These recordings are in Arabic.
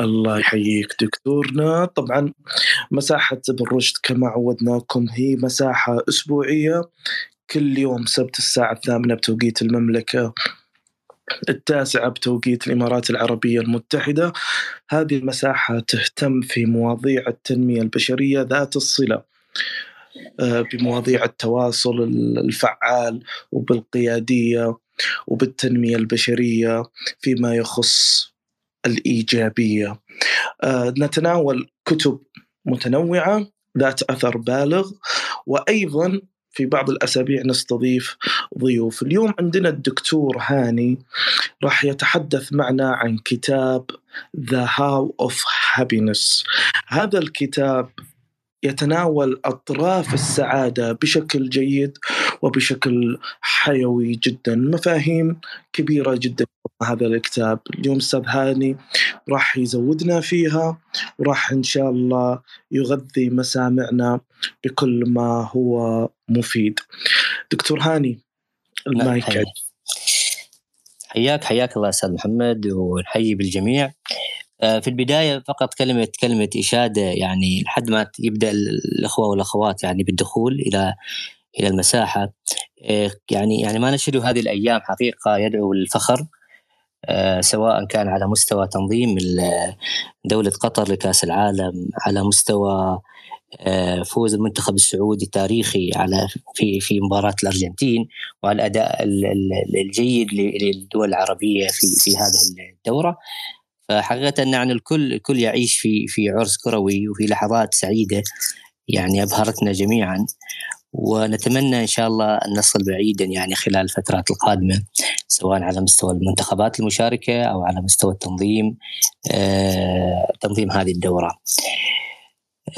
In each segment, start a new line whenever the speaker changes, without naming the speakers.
الله يحييك. دكتورنا طبعا مساحة ابن رشد كما عودناكم هي مساحة أسبوعية. كل يوم سبت الساعة الثامنة بتوقيت المملكة التاسعة بتوقيت الإمارات العربية المتحدة. هذه المساحة تهتم في مواضيع التنمية البشرية ذات الصلة آه، بمواضيع التواصل الفعال وبالقيادية وبالتنمية البشرية فيما يخص الإيجابية. آه، نتناول كتب متنوعة ذات أثر بالغ وأيضا في بعض الأسابيع نستضيف ضيوف. اليوم عندنا الدكتور هاني راح يتحدث معنا عن كتاب The How of Happiness. هذا الكتاب يتناول أطراف السعادة بشكل جيد وبشكل حيوي جدا. مفاهيم كبيرة جدا هذا الكتاب. اليوم أستاذ هاني راح يزودنا فيها وراح إن شاء الله يغذي مسامعنا بكل ما هو مفيد. دكتور هاني المايك
حياك. حياك الله أستاذ محمد ونحيي بالجميع. في البداية فقط كلمه كلمة إشادة يعني لحد ما يبدأ الأخوة والأخوات يعني بالدخول إلى إلى المساحة. آه، يعني يعني ما نشهد هذه الأيام حقيقة يدعو للفخر آه، سواء كان على مستوى تنظيم دولة قطر لكأس العالم على مستوى فوز المنتخب السعودي التاريخي على في في مباراة الأرجنتين وعلى الأداء الجيد للدول العربية في في هذه الدورة. فحقيقة يعني الكل الكل يعيش في في عرس كروي وفي لحظات سعيدة يعني أبهرتنا جميعا ونتمنى إن شاء الله أن نصل بعيدا يعني خلال الفترات القادمة سواء على مستوى المنتخبات المشاركة أو على مستوى التنظيم آه تنظيم هذه الدورة.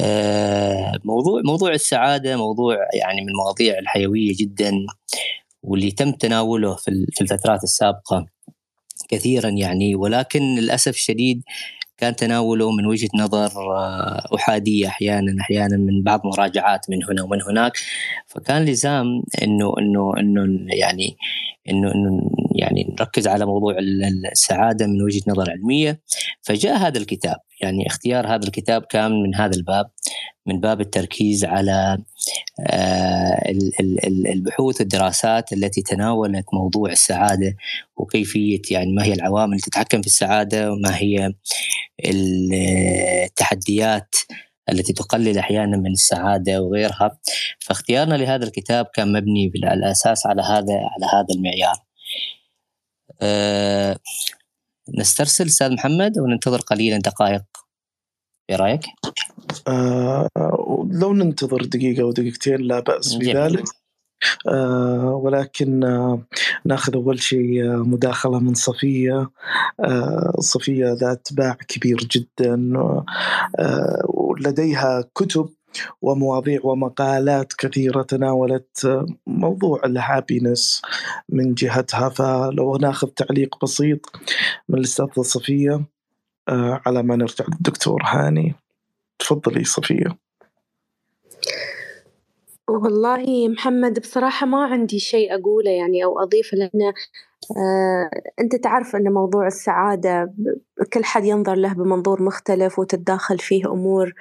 آه موضوع موضوع السعادة موضوع يعني من المواضيع الحيوية جدا واللي تم تناوله في الفترات السابقة كثيرا يعني ولكن للأسف الشديد كان تناوله من وجهة نظر آه، أحادية أحيانا أحيانا من بعض مراجعات من هنا ومن هناك. فكان لزام إنه إنه إنه يعني إنه إنه يعني نركز على موضوع السعادة من وجهة نظر علمية. فجاء هذا الكتاب يعني اختيار هذا الكتاب كان من هذا الباب من باب التركيز على آه، البحوث والدراسات التي تناولت موضوع السعادة وكيفية يعني ما هي العوامل اللي تتحكم في السعادة وما هي التحديات التي تقلل أحيانا من السعادة وغيرها فاختيارنا لهذا الكتاب كان مبني بالاساس على هذا على هذا المعيار. أه نسترسل أستاذ محمد وننتظر قليلا دقائق إيه رأيك؟
آه لو ننتظر دقيقة أو دقيقتين لا بأس بذلك ولكن آه ناخذ أول شيء آه مداخلة من صفية. آه صفية ذات باع كبير جدا آه ولديها كتب ومواضيع ومقالات كثيرة تناولت آه، موضوع الهابينس من جهتها. فلو ناخذ تعليق بسيط من الأستاذة صفية آه، على ما نرجع للدكتور هاني. تفضلي صفية.
والله محمد بصراحة ما عندي شيء أقوله يعني أو أضيف لأن آه أنت تعرف أن موضوع السعادة كل حد ينظر له بمنظور مختلف وتتداخل فيه أمور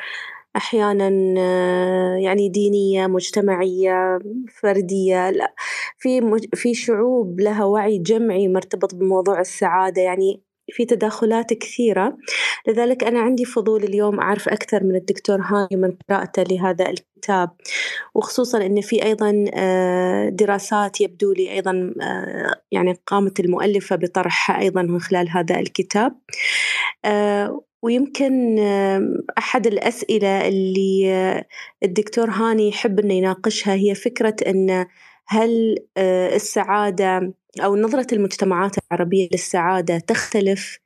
أحيانا آه يعني دينية مجتمعية فردية لا في في شعوب لها وعي جمعي مرتبط بموضوع السعادة يعني في تداخلات كثيرة. لذلك أنا عندي فضول اليوم أعرف أكثر من الدكتور هاني من قراءته لهذا الكتاب. وخصوصا أن في أيضا آه، دراسات يبدو لي أيضا آه، يعني قامت المؤلفة بطرحها أيضا من خلال هذا الكتاب. آه، ويمكن أحد الأسئلة اللي الدكتور هاني يحب أنه يناقشها هي فكرة أن هل السعادة أو نظرة المجتمعات العربية للسعادة تختلف؟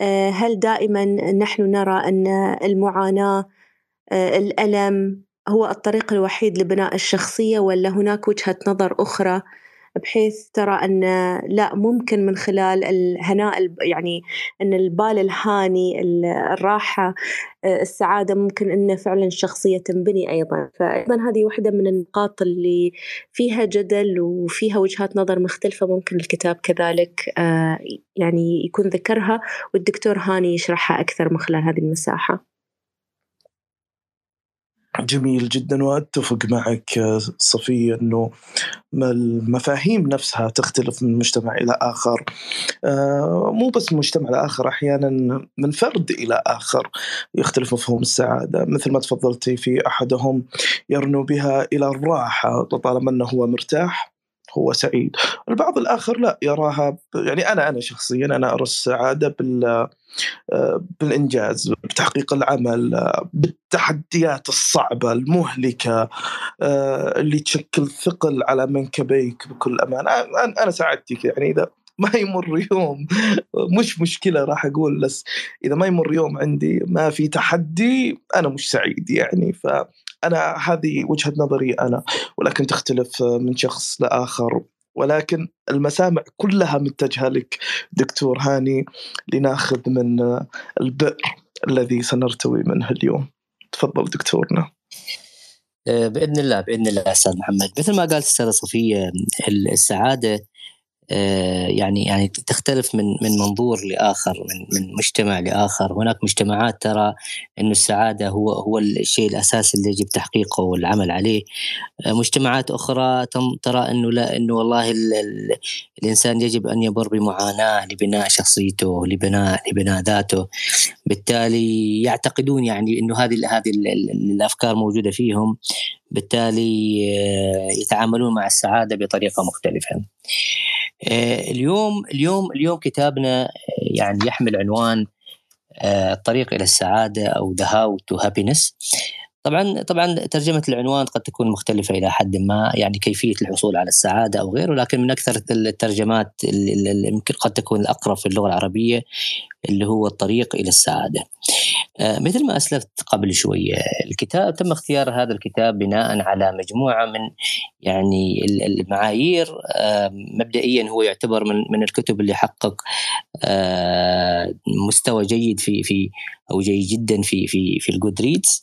آه، هل دائما نحن نرى أن المعاناة آه، الألم هو الطريق الوحيد لبناء الشخصية ولا هناك وجهة نظر أخرى؟ بحيث ترى أن لا ممكن من خلال الهناء يعني أن البال الهاني الراحة آه، السعادة ممكن أن فعلا الشخصية تنبني أيضا. فأيضا هذه واحدة من النقاط اللي فيها جدل وفيها وجهات نظر مختلفة ممكن الكتاب كذلك آه، يعني يكون ذكرها والدكتور هاني يشرحها أكثر من خلال هذه المساحة.
جميل جدا وأتفق معك صفية إنه المفاهيم نفسها تختلف من مجتمع إلى آخر. آه، مو بس من مجتمع لاخر أحيانا من فرد إلى آخر يختلف مفهوم السعادة. مثل ما تفضلتي في أحدهم يرنو بها إلى الراحة طالما إنه هو مرتاح. هو سعيد. البعض الآخر لا يراها يعني أنا أنا شخصيا أنا أرى السعادة بال بالإنجاز بتحقيق العمل بالتحديات الصعبة المهلكة اللي تشكل ثقل على منكبيك بكل أمانة أنا سعادتك يعني إذا ما يمر يوم مش مشكلة راح أقول بس إذا ما يمر يوم عندي ما في تحدي أنا مش سعيد يعني. فأنا هذه وجهة نظري أنا ولكن تختلف من شخص لآخر. ولكن المسامع كلها متجهة لك دكتور هاني لناخذ من البئر الذي سنرتوي منه اليوم. تفضل دكتورنا.
آه، بإذن الله بإذن الله أستاذ محمد. مثل ما قالت استاذه صفيه السعادة يعني يعني تختلف من من منظور لآخر من من مجتمع لآخر. هناك مجتمعات ترى إنه السعادة هو هو الشيء الأساسي اللي يجب تحقيقه والعمل عليه. آه، مجتمعات أخرى ترى إنه لا إنه والله ال ال الإنسان يجب أن يمر بمعاناة لبناء شخصيته لبناء لبناء ذاته. بالتالي يعتقدون يعني إنه هذه هذه الأفكار موجودة فيهم بالتالي آه، يتعاملون مع السعادة بطريقة مختلفة. آه، اليوم اليوم اليوم كتابنا آه، يعني يحمل عنوان الطريق إلى السعادة أو The How to Happiness طبعا طبعا ترجمة العنوان قد تكون مختلفة إلى حد ما يعني كيفية الحصول على السعادة أو غيره لكن من أكثر الترجمات يمكن قد تكون الأقرب في اللغة العربية اللي هو الطريق إلى السعادة. آه، مثل ما أسلفت قبل شوية الكتاب تم اختيار هذا الكتاب بناء على مجموعة من يعني المعايير آه، مبدئيا هو يعتبر من من الكتب اللي حقق آه، مستوى جيد في في أو جيد جدا في في في ال Goodreads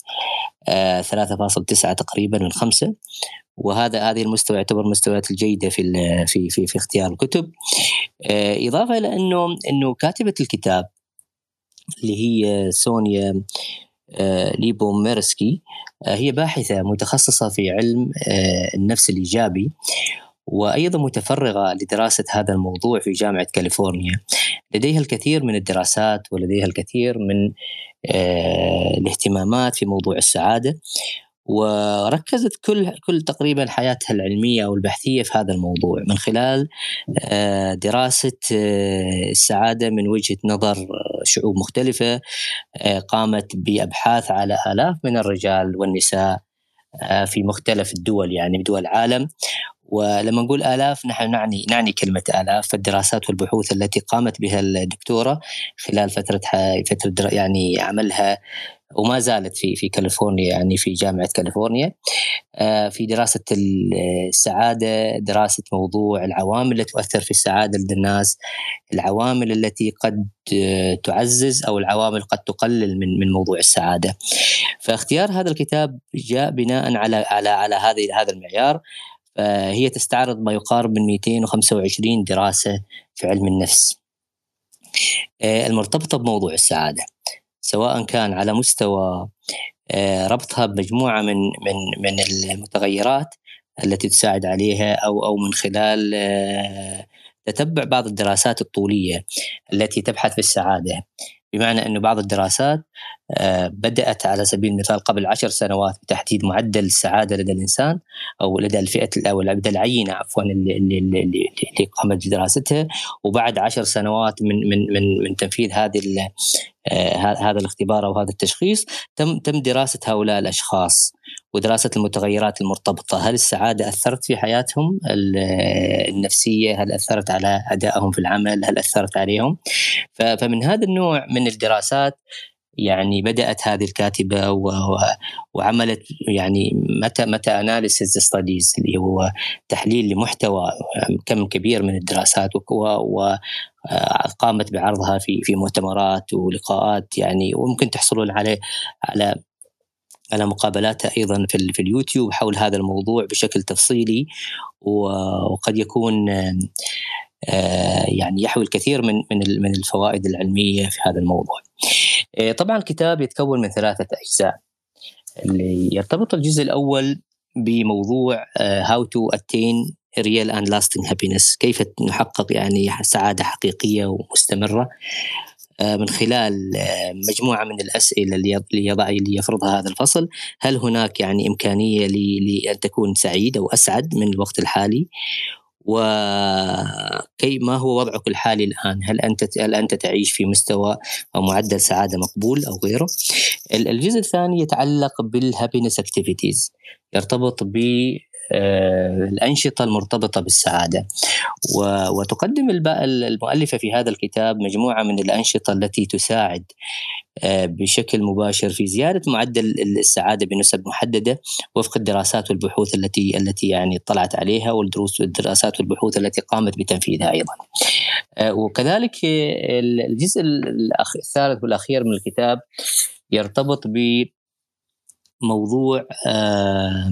3.9 تقريبا من خمسة وهذا هذه المستوى يعتبر المستويات الجيدة في في في, في اختيار الكتب. إضافة إلى أنه أنه كاتبة الكتاب اللي هي سونيا آه، ليوبوميرسكي آه، هي باحثة متخصصة في علم آه، النفس الإيجابي وأيضا متفرغة لدراسة هذا الموضوع في جامعة كاليفورنيا. لديها الكثير من الدراسات ولديها الكثير من الاهتمامات في موضوع السعادة. وركزت كل كل تقريبا حياتها العلمية أو البحثية في هذا الموضوع من خلال آه، دراسة آه، السعادة من وجهة نظر شعوب مختلفة آه، قامت بأبحاث على آلاف من الرجال والنساء في مختلف الدول يعني بدول العالم. ولما نقول آلاف نحن نعني نعني كلمة آلاف فالدراسات والبحوث التي قامت بها الدكتورة خلال فترة فترة يعني عملها وما زالت في في كاليفورنيا يعني في جامعة كاليفورنيا. آه، في دراسة السعادة دراسة موضوع العوامل التي تؤثر في السعادة لدى الناس العوامل التي قد تعزز أو العوامل قد تقلل من من موضوع السعادة. فاختيار هذا الكتاب جاء بناء على على على هذه هذا المعيار. فهي تستعرض ما يقارب من 225 دراسة في علم النفس آه، المرتبطة بموضوع السعادة. سواء كان على مستوى آه، ربطها بمجموعة من من من المتغيرات التي تساعد عليها أو أو من خلال آه، تتبع بعض الدراسات الطولية التي تبحث في السعادة. بمعنى أنه بعض الدراسات آه، بدأت على سبيل المثال قبل عشر سنوات بتحديد معدل السعادة لدى الإنسان أو لدى الفئة أو لدى العينة عفوا اللي, اللي, اللي, اللي قامت بدراستها. وبعد عشر سنوات من من من من تنفيذ هذه آه، هذا الاختبار أو هذا التشخيص تم تم دراسة هؤلاء الأشخاص. ودراسة المتغيرات المرتبطة. هل السعادة أثرت في حياتهم؟ النفسية هل أثرت على أدائهم في العمل؟ هل أثرت عليهم؟ فمن هذا النوع من الدراسات يعني بدأت هذه الكاتبة وعملت يعني meta meta analysis studies اللي هو تحليل لمحتوى كم كبير من الدراسات وقامت بعرضها في في مؤتمرات ولقاءات يعني وممكن تحصلون عليه على على مقابلاتها أيضا في, في اليوتيوب حول هذا الموضوع بشكل تفصيلي وقد يكون آه، يعني يحوي الكثير من من من الفوائد العلمية في هذا الموضوع. آه، طبعا الكتاب يتكون من ثلاثة أجزاء اللي يرتبط الجزء الأول بموضوع how to attain real and lasting happiness كيف نحقق يعني سعادة حقيقية ومستمرة من خلال آه، مجموعة من الأسئلة اللي يضع اللي يفرضها هذا الفصل هل هناك يعني إمكانية لأن تكون سعيد أو أسعد من الوقت الحالي وكي ما هو وضعك الحالي الآن؟ هل أنت هل أنت تعيش في مستوى أو معدل سعادة مقبول أو غيره؟ الجزء الثاني يتعلق بال happiness activities يرتبط ب آه، الأنشطة المرتبطة بالسعادة. وتقدم المؤلفة في هذا الكتاب مجموعة من الأنشطة التي تساعد آه، بشكل مباشر في زيادة معدل السعادة بنسب محددة وفق الدراسات والبحوث التي التي يعني اطلعت عليها والدروس والدراسات والبحوث التي قامت بتنفيذها أيضا. آه، وكذلك الجزء الثالث والأخير من الكتاب يرتبط بموضوع آه،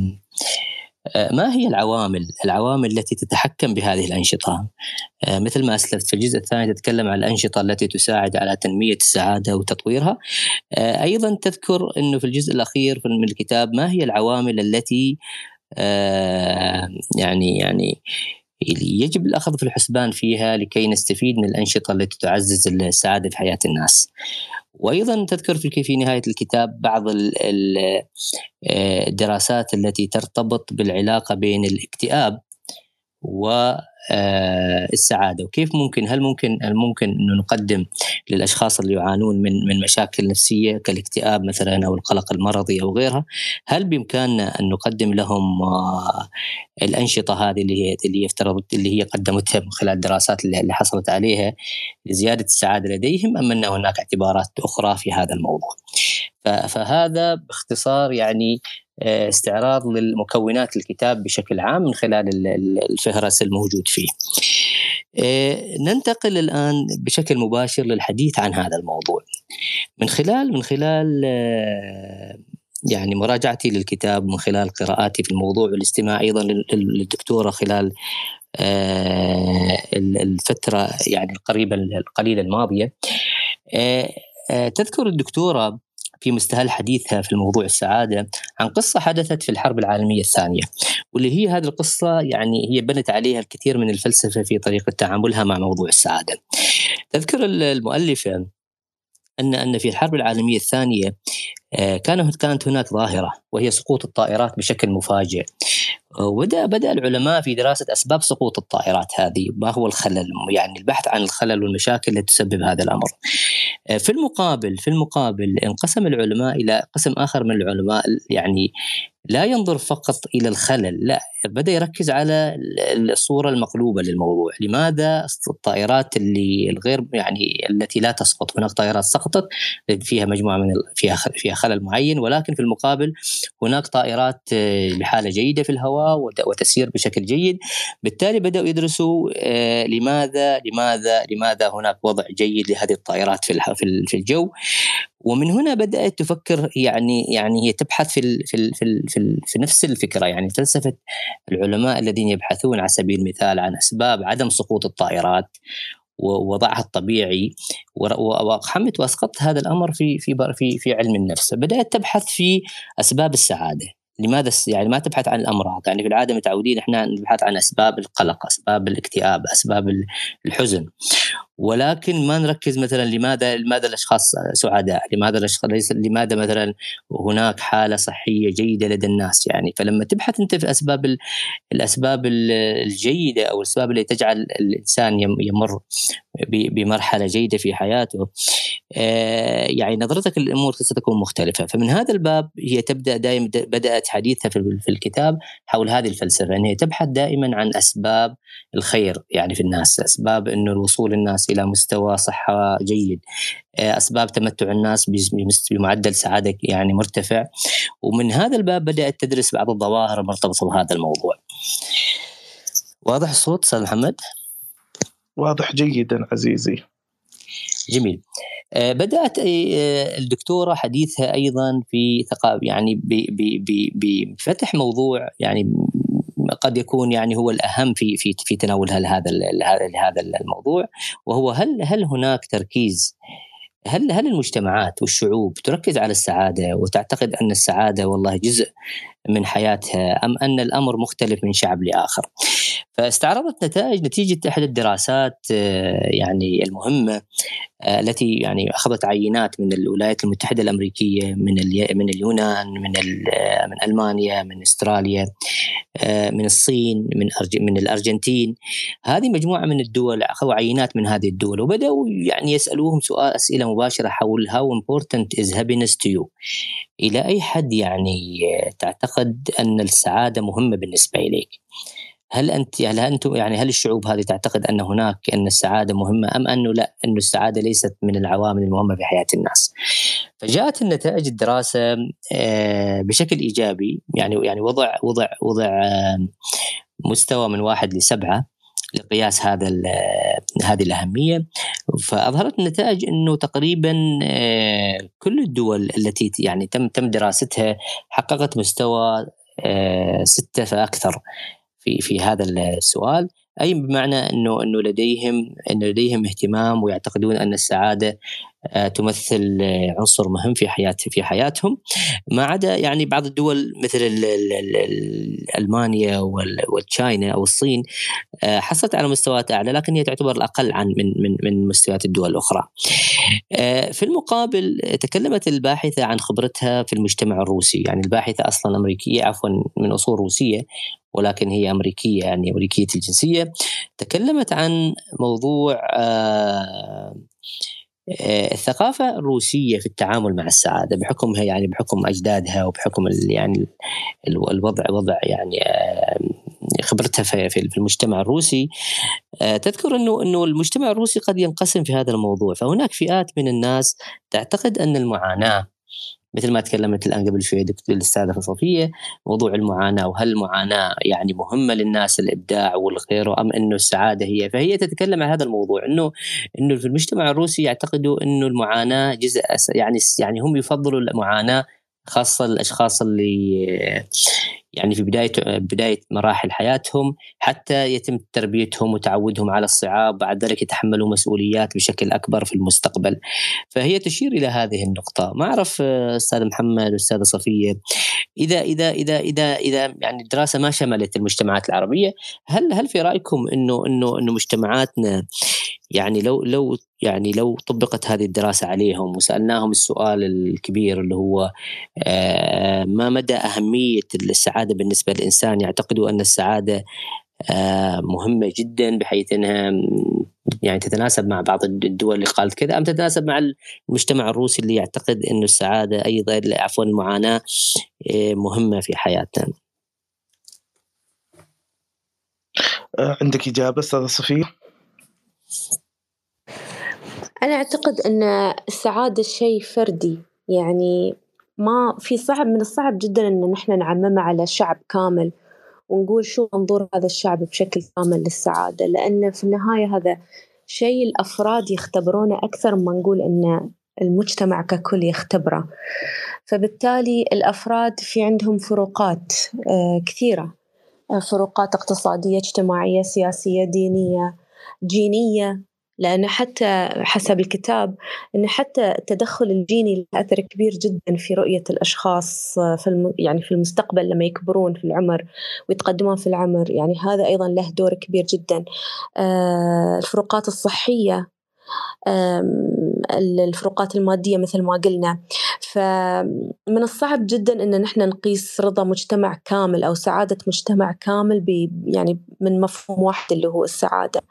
ما هي العوامل؟ العوامل التي تتحكم بهذه الأنشطة. آه، مثل ما أسلفت في الجزء الثاني تتكلم عن الأنشطة التي تساعد على تنمية السعادة وتطويرها. آه، أيضا تذكر أنه في الجزء الأخير من الكتاب ما هي العوامل التي يعني يعني يجب الأخذ في الحسبان فيها لكي نستفيد من الأنشطة التي تعزز السعادة في حياة الناس. وأيضا تذكر في في نهاية الكتاب بعض آه، الدراسات التي ترتبط بالعلاقة بين الاكتئاب و آه، السعادة. وكيف ممكن هل ممكن هل ممكن إنه نقدم للأشخاص اللي يعانون من من مشاكل نفسية كالاكتئاب مثلا أو القلق المرضي أو غيرها؟ هل بإمكاننا أن نقدم لهم آه، الأنشطة هذه اللي هي اللي هي افترضت اللي هي قدمتها من خلال الدراسات اللي حصلت عليها لزيادة السعادة لديهم أم أن هناك اعتبارات أخرى في هذا الموضوع؟ فهذا باختصار يعني آه، استعراض للمكونات الكتاب بشكل عام من خلال الفهرس الموجود فيه. آه، ننتقل الآن بشكل مباشر للحديث عن هذا الموضوع. من خلال من خلال آه، يعني مراجعتي للكتاب من خلال قراءاتي في الموضوع والاستماع أيضا للدكتورة خلال الفترة يعني القريبه القليله الماضية تذكر الدكتورة في مستهل حديثها في الموضوع السعادة عن قصة حدثت في الحرب العالمية الثانية. واللي هي هذه القصة يعني هي بنت عليها الكثير من الفلسفة في طريقة تعاملها مع موضوع السعادة. تذكر المؤلفة أن أن في الحرب العالمية الثانية آه، كانت كانت هناك ظاهرة وهي سقوط الطائرات بشكل مفاجئ. وبدا بدأ العلماء في دراسة أسباب سقوط الطائرات هذه ما هو الخلل؟ يعني البحث عن الخلل والمشاكل التي تسبب هذا الأمر. في المقابل في المقابل انقسم العلماء إلى قسم آخر من العلماء يعني لا ينظر فقط إلى الخلل لا بدأ يركز على الصورة المقلوبة للموضوع. لماذا الطائرات اللي الغير يعني التي لا تسقط هناك طائرات سقطت فيها مجموعة من فيها فيها خلل معين ولكن في المقابل هناك طائرات آه، بحالة جيدة في الهواء وتسير بشكل جيد. بالتالي بدأوا يدرسوا آه، لماذا لماذا لماذا هناك وضع جيد لهذه الطائرات في في الجو. ومن هنا بدأت تفكر يعني يعني هي تبحث في في في, في, في نفس الفكرة. يعني فلسفة العلماء الذين يبحثون على سبيل المثال عن أسباب عدم سقوط الطائرات ووضعها الطبيعي وأقحمت وأسقطت هذا الأمر في في في في علم النفس. بدأت تبحث في أسباب السعادة. لماذا يعني ما تبحث عن الأمراض؟ يعني في العادة متعودين إحنا نبحث عن أسباب القلق أسباب الاكتئاب أسباب الحزن. ولكن ما نركز مثلا لماذا لماذا الأشخاص سعداء؟ لماذا الاشخاص لماذا مثلا هناك حالة صحية جيدة لدى الناس؟ يعني فلما تبحث أنت في أسباب الأسباب الجيدة أو الأسباب اللي تجعل الإنسان يمر بمرحلة جيدة في حياته. آه، يعني نظرتك للأمور ستكون مختلفة. فمن هذا الباب هي تبدأ دائما بدأت حديثها في الكتاب حول هذه الفلسفة إن هي تبحث دائما عن أسباب الخير يعني في الناس. أسباب إنه الوصول الناس إلى مستوى صحة جيد. آه، أسباب تمتع الناس بمعدل سعاده يعني مرتفع. ومن هذا الباب بدأت تدرس بعض الظواهر المرتبطه بهذا الموضوع. واضح الصوت أستاذ محمد؟
واضح جيدا عزيزي.
جميل. آه، بدأت آه، الدكتورة حديثها أيضا في ثقافه يعني بفتح موضوع يعني قد يكون يعني هو الأهم في في في تناولها لهذا لهذا الموضوع وهو هل هل هناك تركيز؟ هل هل المجتمعات والشعوب تركز على السعادة؟ وتعتقد أن السعادة والله جزء من حياتها أم أن الأمر مختلف من شعب لآخر؟ فاستعرضت نتائج نتيجة احد الدراسات آه، يعني المهمة آه، التي يعني أخذت عينات من الولايات المتحدة الأمريكية من من اليونان من آه، من ألمانيا من أستراليا من الصين من من الأرجنتين هذه مجموعة من الدول أخذوا عينات من هذه الدول وبدأوا يعني يسألوهم سؤال أسئلة مباشرة حول how important is happiness to you إلى أي حد يعني تعتقد أن السعادة مهمة بالنسبة إليك هل أنت هل أنتم يعني هل الشعوب هذه تعتقد أن هناك أن السعادة مهمة أم أنه لا انه السعادة ليست من العوامل المهمة في حياة الناس؟ فجاءت النتائج الدراسة آه، بشكل إيجابي يعني يعني وضع وضع وضع مستوى من واحد لسبعة لقياس هذا هذه الأهمية. فأظهرت النتائج إنه تقريبا آه، كل الدول التي يعني تم تم دراستها حققت مستوى آه، ستة فأكثر في في هذا السؤال. أي بمعنى إنه إنه لديهم انه لديهم اهتمام ويعتقدون أن السعادة آه، تمثل عنصر مهم في حياة في حياتهم. ما عدا يعني بعض الدول مثل ألمانيا والتشاينا أو الصين آه، حصلت على مستويات أعلى لكن هي تعتبر الأقل عن من من من مستويات الدول الأخرى. آه، في المقابل تكلمت الباحثة عن خبرتها في المجتمع الروسي، يعني الباحثة أصلا أمريكية عفوا من أصول روسية. ولكن هي أمريكية يعني أمريكية الجنسية. تكلمت عن موضوع آه آه، الثقافة الروسية في التعامل مع السعادة بحكمها يعني بحكم أجدادها وبحكم يعني الوضع وضع يعني آه، خبرتها في المجتمع الروسي. تذكر إنه إنه المجتمع الروسي قد ينقسم في هذا الموضوع. فهناك فئات من الناس تعتقد أن المعاناة مثل ما تكلمت الآن قبل شوي دكتور الأستاذة صفيه موضوع المعاناة وهل المعاناة يعني مهمة للناس الإبداع والغيره أم إنه السعادة هي؟ فهي تتكلم عن هذا الموضوع إنه إنه في المجتمع الروسي يعتقدوا إنه المعاناة جزء يعني يعني هم يفضلوا المعاناة خاصة الأشخاص اللي يعني في بداية بداية مراحل حياتهم حتى يتم تربيتهم وتعودهم على الصعاب بعد ذلك يتحملوا مسؤوليات بشكل أكبر في المستقبل. فهي تشير إلى هذه النقطة. ما أعرف أستاذ محمد واستاذه صفية إذا إذا إذا إذا إذا يعني الدراسة ما شملت المجتمعات العربية هل هل في رأيكم إنه إنه إنه مجتمعاتنا يعني لو لو يعني لو طبقت هذه الدراسة عليهم وسألناهم السؤال الكبير اللي هو آه، ما مدى أهمية السعادة بالنسبة للإنسان يعتقدوا أن السعادة آه، مهمة جدا بحيث أنها يعني تتناسب مع بعض الدول اللي قالت كذا أم تتناسب مع المجتمع الروسي اللي يعتقد أن السعادة أيضا عفوا المعاناة آه، مهمة في حياتنا
عندك إجابة أستاذة صفية؟
أنا أعتقد أن السعادة شيء فردي يعني ما في صعب من الصعب جدا أن نحن نعممها على شعب كامل ونقول شو منظور هذا الشعب بشكل كامل للسعادة لأن في النهاية هذا شيء الأفراد يختبرونه أكثر ما نقول أن المجتمع ككل يختبره. فبالتالي الأفراد في عندهم فروقات آه، كثيرة فروقات اقتصادية اجتماعية سياسية دينية جينية لأن حتى حسب الكتاب أن حتى التدخل الجيني له أثر كبير جدا في رؤية الأشخاص في الم... يعني في المستقبل لما يكبرون في العمر ويتقدمون في العمر. يعني هذا أيضا له دور كبير جدا. آه الفروقات الصحية الفروقات المادية مثل ما قلنا. فمن الصعب جدا أن نحن نقيس رضا مجتمع كامل أو سعادة مجتمع كامل ب يعني من مفهوم واحد اللي هو السعادة.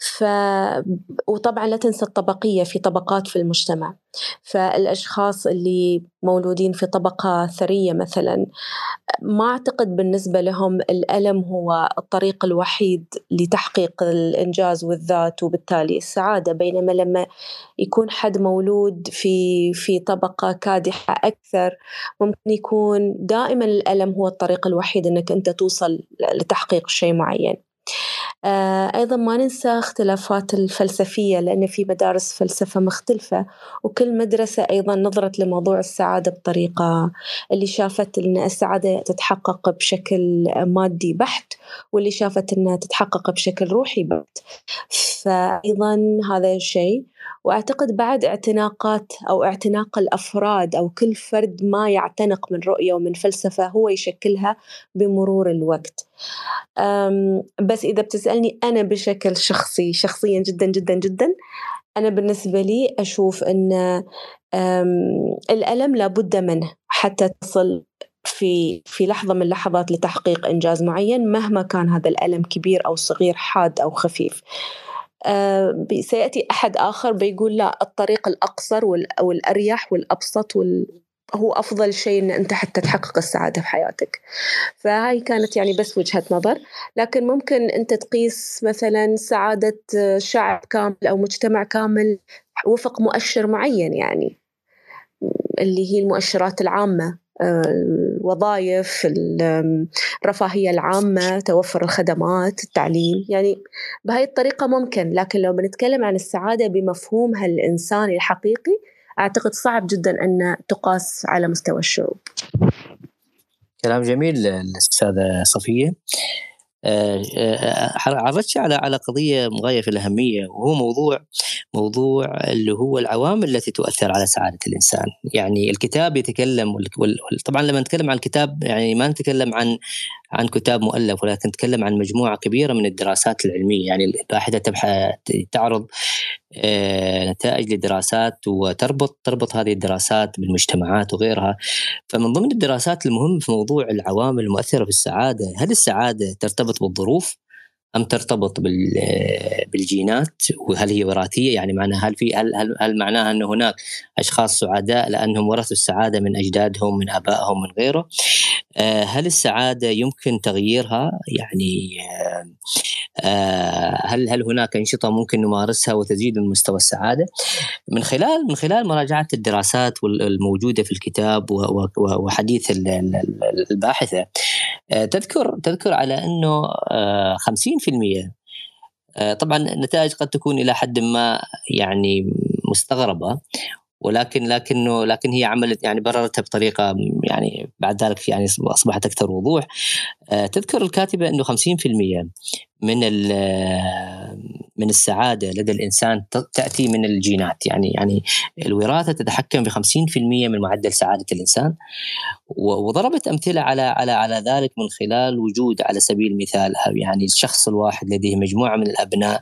ف وطبعا لا تنسى الطبقية في طبقات في المجتمع. فالأشخاص اللي مولودين في طبقة ثرية مثلا ما أعتقد بالنسبة لهم الألم هو الطريق الوحيد لتحقيق الإنجاز والذات وبالتالي السعادة بينما لما يكون حد مولود في في طبقة كادحة أكثر ممكن يكون دائما الألم هو الطريق الوحيد أنك أنت توصل لتحقيق شيء معين. أيضا ما ننسى اختلافات الفلسفية لأن في مدارس فلسفة مختلفة وكل مدرسة أيضا نظرت لموضوع السعادة بطريقة اللي شافت أن السعادة تتحقق بشكل مادي بحت واللي شافت أنها تتحقق بشكل روحي بحت. فأيضا هذا الشيء وأعتقد بعد اعتناقات أو اعتناق الأفراد أو كل فرد ما يعتنق من رؤية ومن فلسفة هو يشكلها بمرور الوقت. بس إذا بتسألني أنا بشكل شخصي شخصيا جدا جدا جدا أنا بالنسبة لي أشوف إن الألم لابد منه حتى تصل في في لحظة من اللحظات لتحقيق إنجاز معين مهما كان هذا الألم كبير أو صغير حاد أو خفيف سيأتي أحد آخر بيقول لا الطريق الأقصر والأريح والأبسط وال هو أفضل شيء إن أنت حتى تحقق السعادة في حياتك. فهاي كانت يعني بس وجهة نظر. لكن ممكن أنت تقيس مثلا سعادة شعب كامل أو مجتمع كامل وفق مؤشر معين يعني اللي هي المؤشرات العامة. الوظائف الرفاهية العامة توفر الخدمات التعليم. يعني بهاي الطريقة ممكن لكن لو بنتكلم عن السعادة بمفهومها الإنساني الحقيقي أعتقد صعب جدا أن تقاس على مستوى الشعوب.
كلام جميل الأستاذة صفية. عرضت على على قضية غايه في الأهمية وهو موضوع موضوع اللي هو العوامل التي تؤثر على سعادة الإنسان، يعني الكتاب يتكلم طبعا لما نتكلم عن الكتاب يعني ما نتكلم عن عن كتاب مؤلف ولكن نتكلم عن مجموعة كبيرة من الدراسات العلمية. يعني الباحثه تعرض آه، نتائج لدراسات وتربط تربط هذه الدراسات بالمجتمعات وغيرها. فمن ضمن الدراسات المهمه في موضوع العوامل المؤثرة في السعادة هل السعادة ترتبط بالظروف أم ترتبط بالجينات؟ وهل هي وراثية؟ يعني معناها هل في هل, هل, هل معناها أن هناك أشخاص سعداء لأنهم ورثوا السعادة من أجدادهم من آبائهم من غيره؟ آه، هل السعادة يمكن تغييرها؟ يعني آه، هل هل هناك أنشطة ممكن نمارسها وتزيد من مستوى السعادة؟ من خلال من خلال مراجعة الدراسات الموجودة في الكتاب وحديث الباحثة آه، تذكر تذكر على أنه 50% طبعا النتائج قد تكون إلى حد ما يعني مستغربة ولكن لكنه لكن هي عملت يعني بررتها بطريقة يعني بعد ذلك يعني أصبحت أكثر وضوح. تذكر الكاتبة إنه 50% من من السعادة لدى الإنسان تأتي من الجينات. يعني يعني الوراثة تتحكم في 50% من معدل سعادة الإنسان. وضربت أمثلة على على على ذلك من خلال وجود على سبيل المثال يعني الشخص الواحد لديه مجموعة من الأبناء.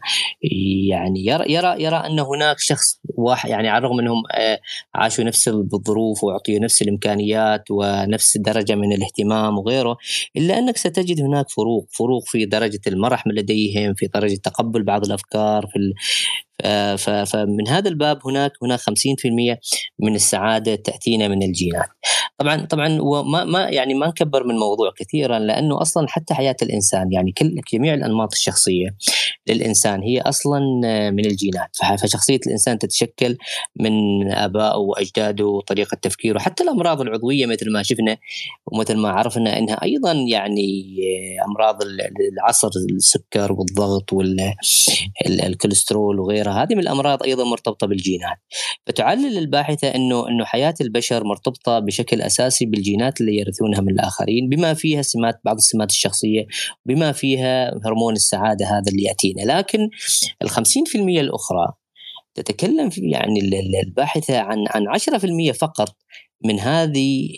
يعني يرى يرى يرى أن هناك شخص واحد يعني على الرغم أنهم آه، عاشوا نفس الظروف واعطيوا نفس الإمكانيات ونفس الدرجه من الاهتمام وغيره إلا أنك ستجد هناك فروق فروق في درجة المرح لديهم في درجة تقبل بعض الأفكار في فمن هذا الباب هناك هناك 50% من السعادة تأتينا من الجينات. طبعا طبعا وما ما يعني ما نكبر من الموضوع كثيرا لأنه أصلا حتى حياة الإنسان يعني كل جميع الأنماط الشخصية للإنسان هي أصلا من الجينات فشخصية الإنسان تتشكل من آبائه وأجداده وطريقة تفكيره حتى الأمراض العضوية مثل ما شفنا ومثل ما عرفنا إنها أيضا يعني أمراض العصر السكر والضغط والكوليسترول وغيرها هذه من الأمراض أيضا مرتبطة بالجينات. فتعلل الباحثة إنه إنه حياة البشر مرتبطة بشكل أساسي بالجينات اللي يرثونها من الآخرين بما فيها سمات بعض السمات الشخصية بما فيها هرمون السعادة هذا اللي يأتينا. لكن ال 50% الأخرى تتكلم في يعني الباحثة عن عن 10% فقط من هذه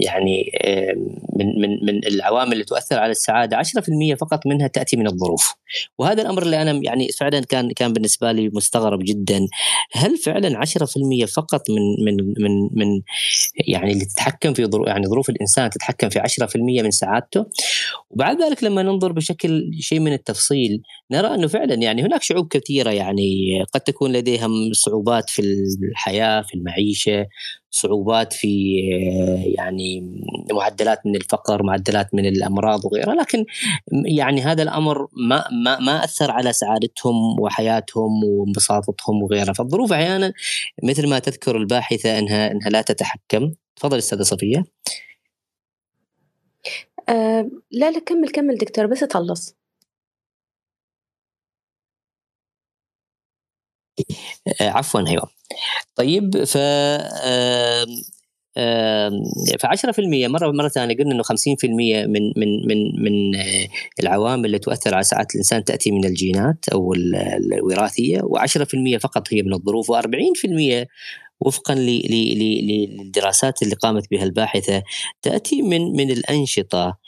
يعني من من من العوامل اللي تؤثر على السعادة 10% فقط منها تأتي من الظروف. وهذا الأمر اللي أنا يعني فعلا كان كان بالنسبة لي مستغرب جدا. هل فعلا 10% فقط من من من من يعني اللي تتحكم في ظروف يعني ظروف الإنسان تتحكم في 10% من سعادته؟ وبعد ذلك لما ننظر بشكل شيء من التفصيل نرى أنه فعلا يعني هناك شعوب كثيرة يعني قد تكون لديها صعوبات في الحياة في المعيشة صعوبات في يعني معدلات من الفقر معدلات من الأمراض وغيرها. لكن يعني هذا الأمر ما ما ما أثر على سعادتهم وحياتهم وانبساطتهم وغيرها. فالظروف أحيانا مثل ما تذكر الباحثة إنها إنها لا تتحكم. تفضل أستاذة صفية.
أه لا لا كمل كمل دكتور بس تخلص
عفوا أيوه. طيب ف ف 10% مرة مرة ثانية قلنا إنه 50% من من من من العوامل اللي تؤثر على سعاده الإنسان تأتي من الجينات أو الوراثية و10% فقط هي من الظروف و40% وفقا للدراسات اللي قامت بها الباحثة تأتي من من الأنشطة.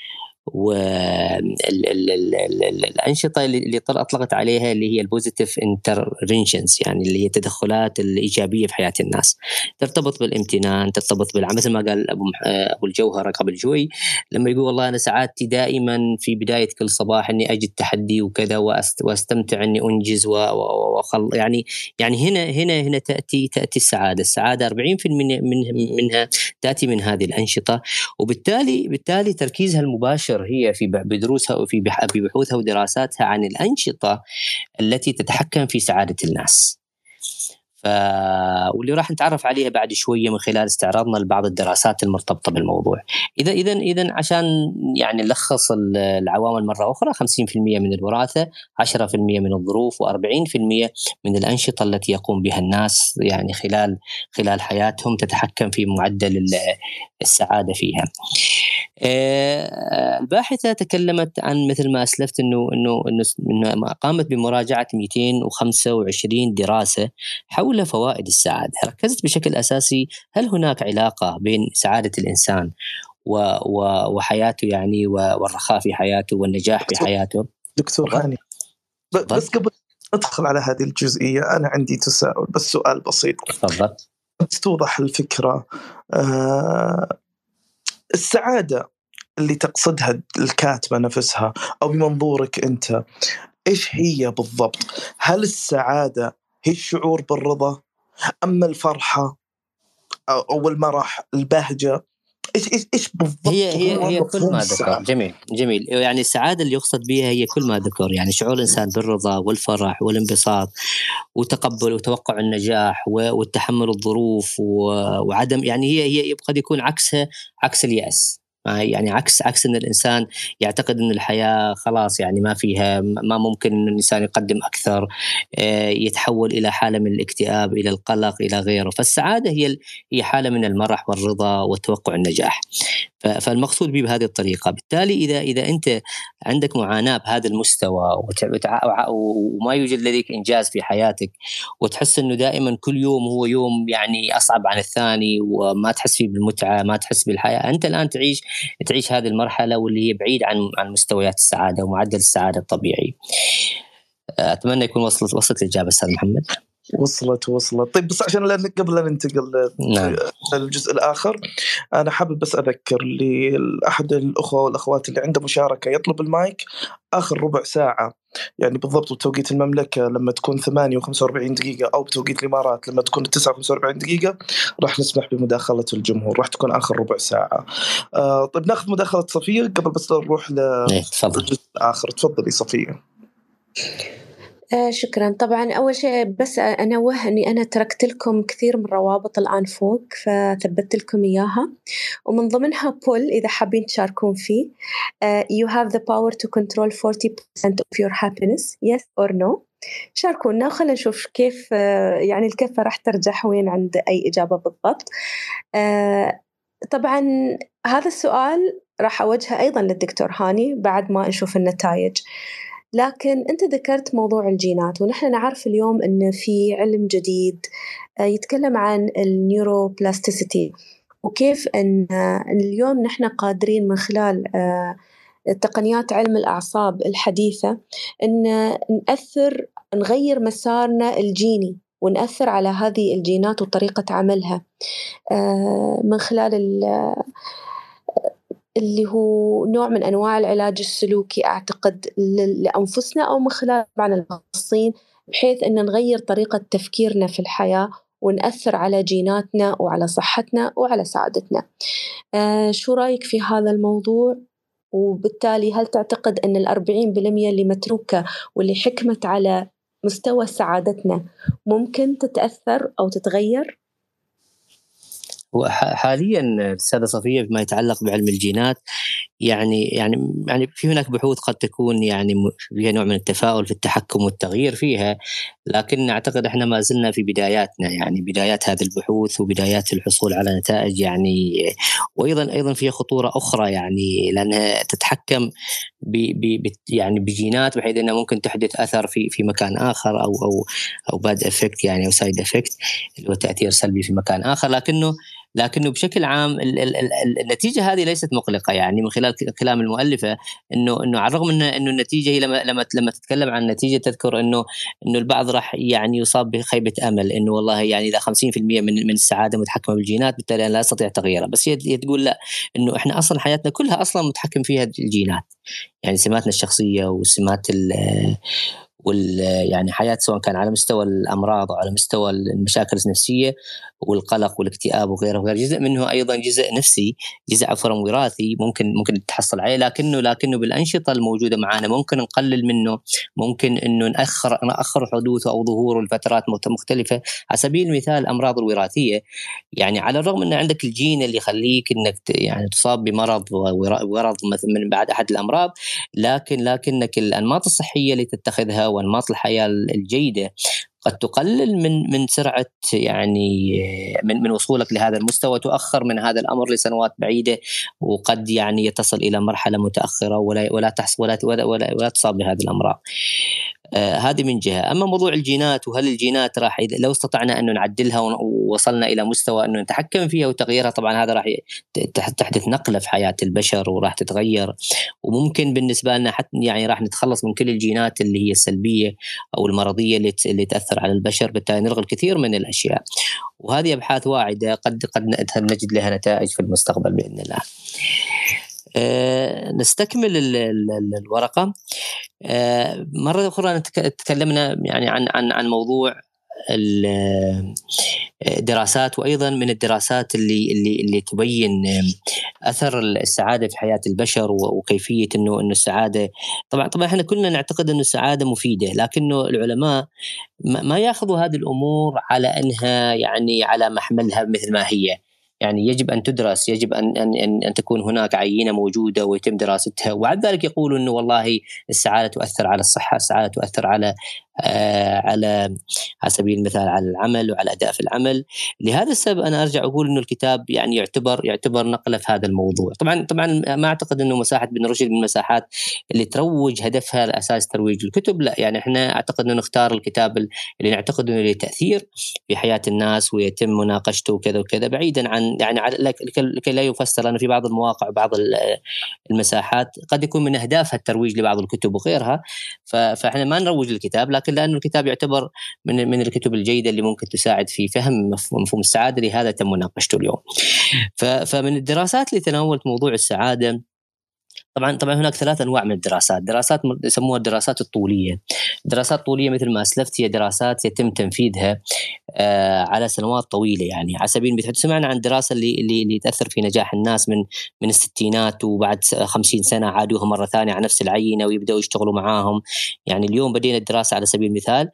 والانشطه اللي أطلقت عليها اللي هي ال positive interventions يعني اللي هي التدخلات الإيجابية في حياة الناس. ترتبط بالامتنان ترتبط بالعمل مثل ما قال أبو أبو الجوهرة قبل شوي لما يقول والله أنا سعادتي دائما في بداية كل صباح إني أجد تحدي وكذا وأستمتع إني أنجز وخل يعني يعني هنا هنا هنا تاتي تأتي السعادة. السعادة 40% من منها تأتي من هذه الأنشطة وبالتالي بالتالي تركيزها المباشر تنشر هي في بدروسها وفي بحوثها ودراساتها عن الأنشطة التي تتحكم في سعادة الناس. ف... واللي راح نتعرف عليها بعد شوية من خلال استعراضنا لبعض الدراسات المرتبطة بالموضوع. اذا اذا إذا عشان يعني نلخص العوامل مرة أخرى 50% من الوراثة، 10% من الظروف و40% من الأنشطة التي يقوم بها الناس يعني خلال خلال حياتهم تتحكم في معدل السعادة فيها. آه، الباحثة تكلمت عن مثل ما أسلفت انه انه إنه قامت بمراجعة 225 دراسة حول فوائد السعادة، ركزت بشكل أساسي هل هناك علاقة بين سعادة الإنسان و و وحياته يعني والرخاء في حياته والنجاح في حياته؟
دكتور هاني بس قبل أدخل على هذه الجزئية أنا عندي تساؤل بس سؤال بسيط.
تفضل.
توضح الفكرة آه السعادة اللي تقصدها الكاتبة نفسها أو بمنظورك أنت إيش هي بالضبط؟ هل السعادة هي الشعور بالرضا. أما الفرحة أو المرح البهجة إيش إيش إيش بالضبط
هي هي هي كل ما ذكر. جميل جميل. يعني السعادة اللي يقصد بها هي كل ما ذكر. يعني شعور الإنسان بالرضا والفرح والانبساط وتقبل وتوقع النجاح والتحمل الظروف وعدم يعني هي هي قد يكون عكسها عكس اليأس. يعني عكس عكس إن الإنسان يعتقد إن الحياة خلاص يعني ما فيها ما ممكن إن الإنسان يقدم أكثر آه، يتحول إلى حالة من الاكتئاب إلى القلق إلى غيره. فالسعادة هي هي حالة من المرح والرضا وتوقع النجاح. فالمقصود به بهذه الطريقة. بالتالي اذا إذا أنت عندك معاناة بهذا المستوى وما يوجد لديك إنجاز في حياتك وتحس إنه دائما كل يوم هو يوم يعني أصعب عن الثاني وما تحس فيه بالمتعة ما تحس بالحياة أنت الآن تعيش تعيش هذه المرحلة واللي هي بعيد عن عن مستويات السعادة ومعدل السعادة الطبيعي. أتمنى يكون وصلت وصلت الإجابة أستاذ محمد.
وصلت وصلت. طيب بس عشان قبل لا ننتقل نعم. للجزء الآخر أنا حابب بس أذكر لأحد الاخوه والاخوات اللي عنده مشاركة يطلب المايك آخر ربع ساعة. يعني بالضبط بتوقيت المملكة لما تكون 8 و45 دقيقة أو بتوقيت الإمارات لما تكون 9 و45 دقيقة راح نسمح بمداخلة الجمهور. راح تكون آخر ربع ساعة. آه طيب ناخذ مداخلة صفية قبل بس نروح للجزء الآخر. تفضلي صفية.
آه شكرا. طبعا أول شيء بس أنوه أني أنا تركت لكم كثير من روابط الآن فوق فثبت لكم إياها. ومن ضمنها بول إذا حابين تشاركون فيه you have the power to control 40% of your happiness yes or no. شاركونا خلينا نشوف كيف يعني الكفة راح ترجح وين عند أي إجابة بالضبط. طبعا هذا السؤال راح أوجهه أيضا للدكتور هاني بعد ما نشوف النتائج. لكن أنت ذكرت موضوع الجينات ونحن نعرف اليوم أن في علم جديد يتكلم عن النيوروبلاستيسيتي وكيف أن اليوم نحن قادرين من خلال تقنيات علم الأعصاب الحديثة أن نأثر نغير مسارنا الجيني ونأثر على هذه الجينات وطريقة عملها من خلال اللي هو نوع من أنواع العلاج السلوكي أعتقد لأنفسنا أو من خلال طبعا المختصين بحيث أن نغير طريقة تفكيرنا في الحياة ونأثر على جيناتنا وعلى صحتنا وعلى سعادتنا آه شو رأيك في هذا الموضوع؟ وبالتالي هل تعتقد أن الأربعين بالمية اللي متروكة واللي حكمت على مستوى سعادتنا ممكن تتأثر أو تتغير؟
وحاليا أستاذة صفية فيما يتعلق بعلم الجينات يعني يعني يعني في هناك بحوث قد تكون يعني فيها نوع من التفاؤل في التحكم والتغيير فيها لكن أعتقد إحنا ما زلنا في بداياتنا يعني بدايات هذه البحوث وبدايات الحصول على نتائج يعني وأيضا أيضا فيها خطورة أخرى يعني لأنها تتحكم ب ب يعني بجينات بحيث إنها ممكن تحدث أثر في في مكان آخر أو أو أو bad effect يعني أو side effect اللي هو تأثير سلبي في مكان آخر لكنه لكنه بشكل عام النتيجة هذه ليست مقلقة. يعني من خلال كلام المؤلفة انه إنه على الرغم انه إنه النتيجة هي لما لما لما تتكلم عن النتيجه تذكر انه إنه البعض راح يعني يصاب بخيبة أمل إنه والله يعني إذا 50% من من السعادة متحكمة بالجينات بالتالي أنا لا أستطيع تغييرها. بس هي تقول لا إنه إحنا أصلا حياتنا كلها أصلا متحكم فيها الجينات. يعني سماتنا الشخصية وسمات وال يعني حياة سواء كان على مستوى الأمراض أو على مستوى المشاكل النفسية والقلق والاكتئاب وغيره وغيره. جزء منه أيضا جزء نفسي جزء عفوا وراثي ممكن ممكن تحصل عليه لكنه لكنه بالأنشطة الموجودة معنا ممكن نقلل منه ممكن إنه نأخر نأخر حدوثه أو ظهوره لفترات مختلفة. على سبيل المثال الامراض الوراثية. يعني على الرغم إن عندك الجين اللي يخليك إنك يعني تصاب بمرض ورض من بعد أحد الأمراض لكن لكنك الأنماط الصحية اللي تتخذها وأنماط الحياة الجيدة قد تقلل من من سرعة يعني من من وصولك لهذا المستوى تؤخر من هذا الأمر لسنوات بعيدة وقد يعني يتصل إلى مرحلة متأخرة ولا ولا تحصل ولا ولا, ولا, ولا تصاب بهذه الأمراض. آه هذه من جهة، أما موضوع الجينات وهل الجينات راح لو استطعنا أن نعدلها ووصلنا إلى مستوى انه نتحكم فيها وتغييرها طبعا هذا راح تحدث نقلة في حياة البشر وراح تتغير. وممكن بالنسبة لنا حتى يعني راح نتخلص من كل الجينات اللي هي السلبية أو المرضية اللي, اللي تأثر على البشر بالتالي نلغي الكثير من الأشياء. وهذه أبحاث واعدة قد قد نجد لها نتائج في المستقبل بإذن الله. أه نستكمل ال ال ال الورقة. أه مرة أخرى تكلمنا يعني عن عن عن موضوع الدراسات وأيضا من الدراسات اللي اللي اللي تبين أثر السعادة في حياة البشر وكيفية إنه إنه السعادة طبعا طبعا إحنا كلنا نعتقد إنه السعادة مفيدة لكنه العلماء ما يأخذوا هذه الأمور على إنها يعني على محملها مثل ما هي. يعني يجب أن تدرس يجب أن أن أن تكون هناك عينة موجودة ويتم دراستها وبعد ذلك يقولوا إنه والله السعادة تؤثر على الصحة، السعادة تؤثر على على على سبيل المثال على العمل وعلى الاداء في العمل. لهذا السبب أنا أرجع أقول إنه الكتاب يعني يعتبر يعتبر نقلة في هذا الموضوع. طبعا طبعا ما أعتقد إنه مساحة بن رشد من المساحات اللي تروج هدفها لأساس ترويج الكتب لا. يعني إحنا أعتقد إنه نختار الكتاب اللي نعتقد إنه له تأثير في حياة الناس ويتم مناقشته وكذا وكذا بعيدا عن يعني لكي لا يفسر لأنه في بعض المواقع وبعض المساحات قد يكون من أهدافها الترويج لبعض الكتب وغيرها. فإحنا ما نروج للكتاب لكن لأنه الكتاب يعتبر من من الكتب الجيدة اللي ممكن تساعد في فهم مفهوم السعادة لهذا تم مناقشته اليوم. فمن الدراسات اللي تناولت موضوع السعادة طبعا طبعا هناك ثلاث أنواع من الدراسات، دراسات يسموها الدراسات الطولية. الدراسات الطوليه مثل ما أسلفت هي دراسات يتم تنفيذها آه على سنوات طويلة يعني. على سبيل المثال سمعنا عن الدراسه اللي اللي اللي تأثر في نجاح الناس من من الستينات وبعد 50 سنة عادوها مرة ثانية على نفس العينة ويبدأوا يشتغلوا معاهم، يعني اليوم بدينا الدراسة على سبيل المثال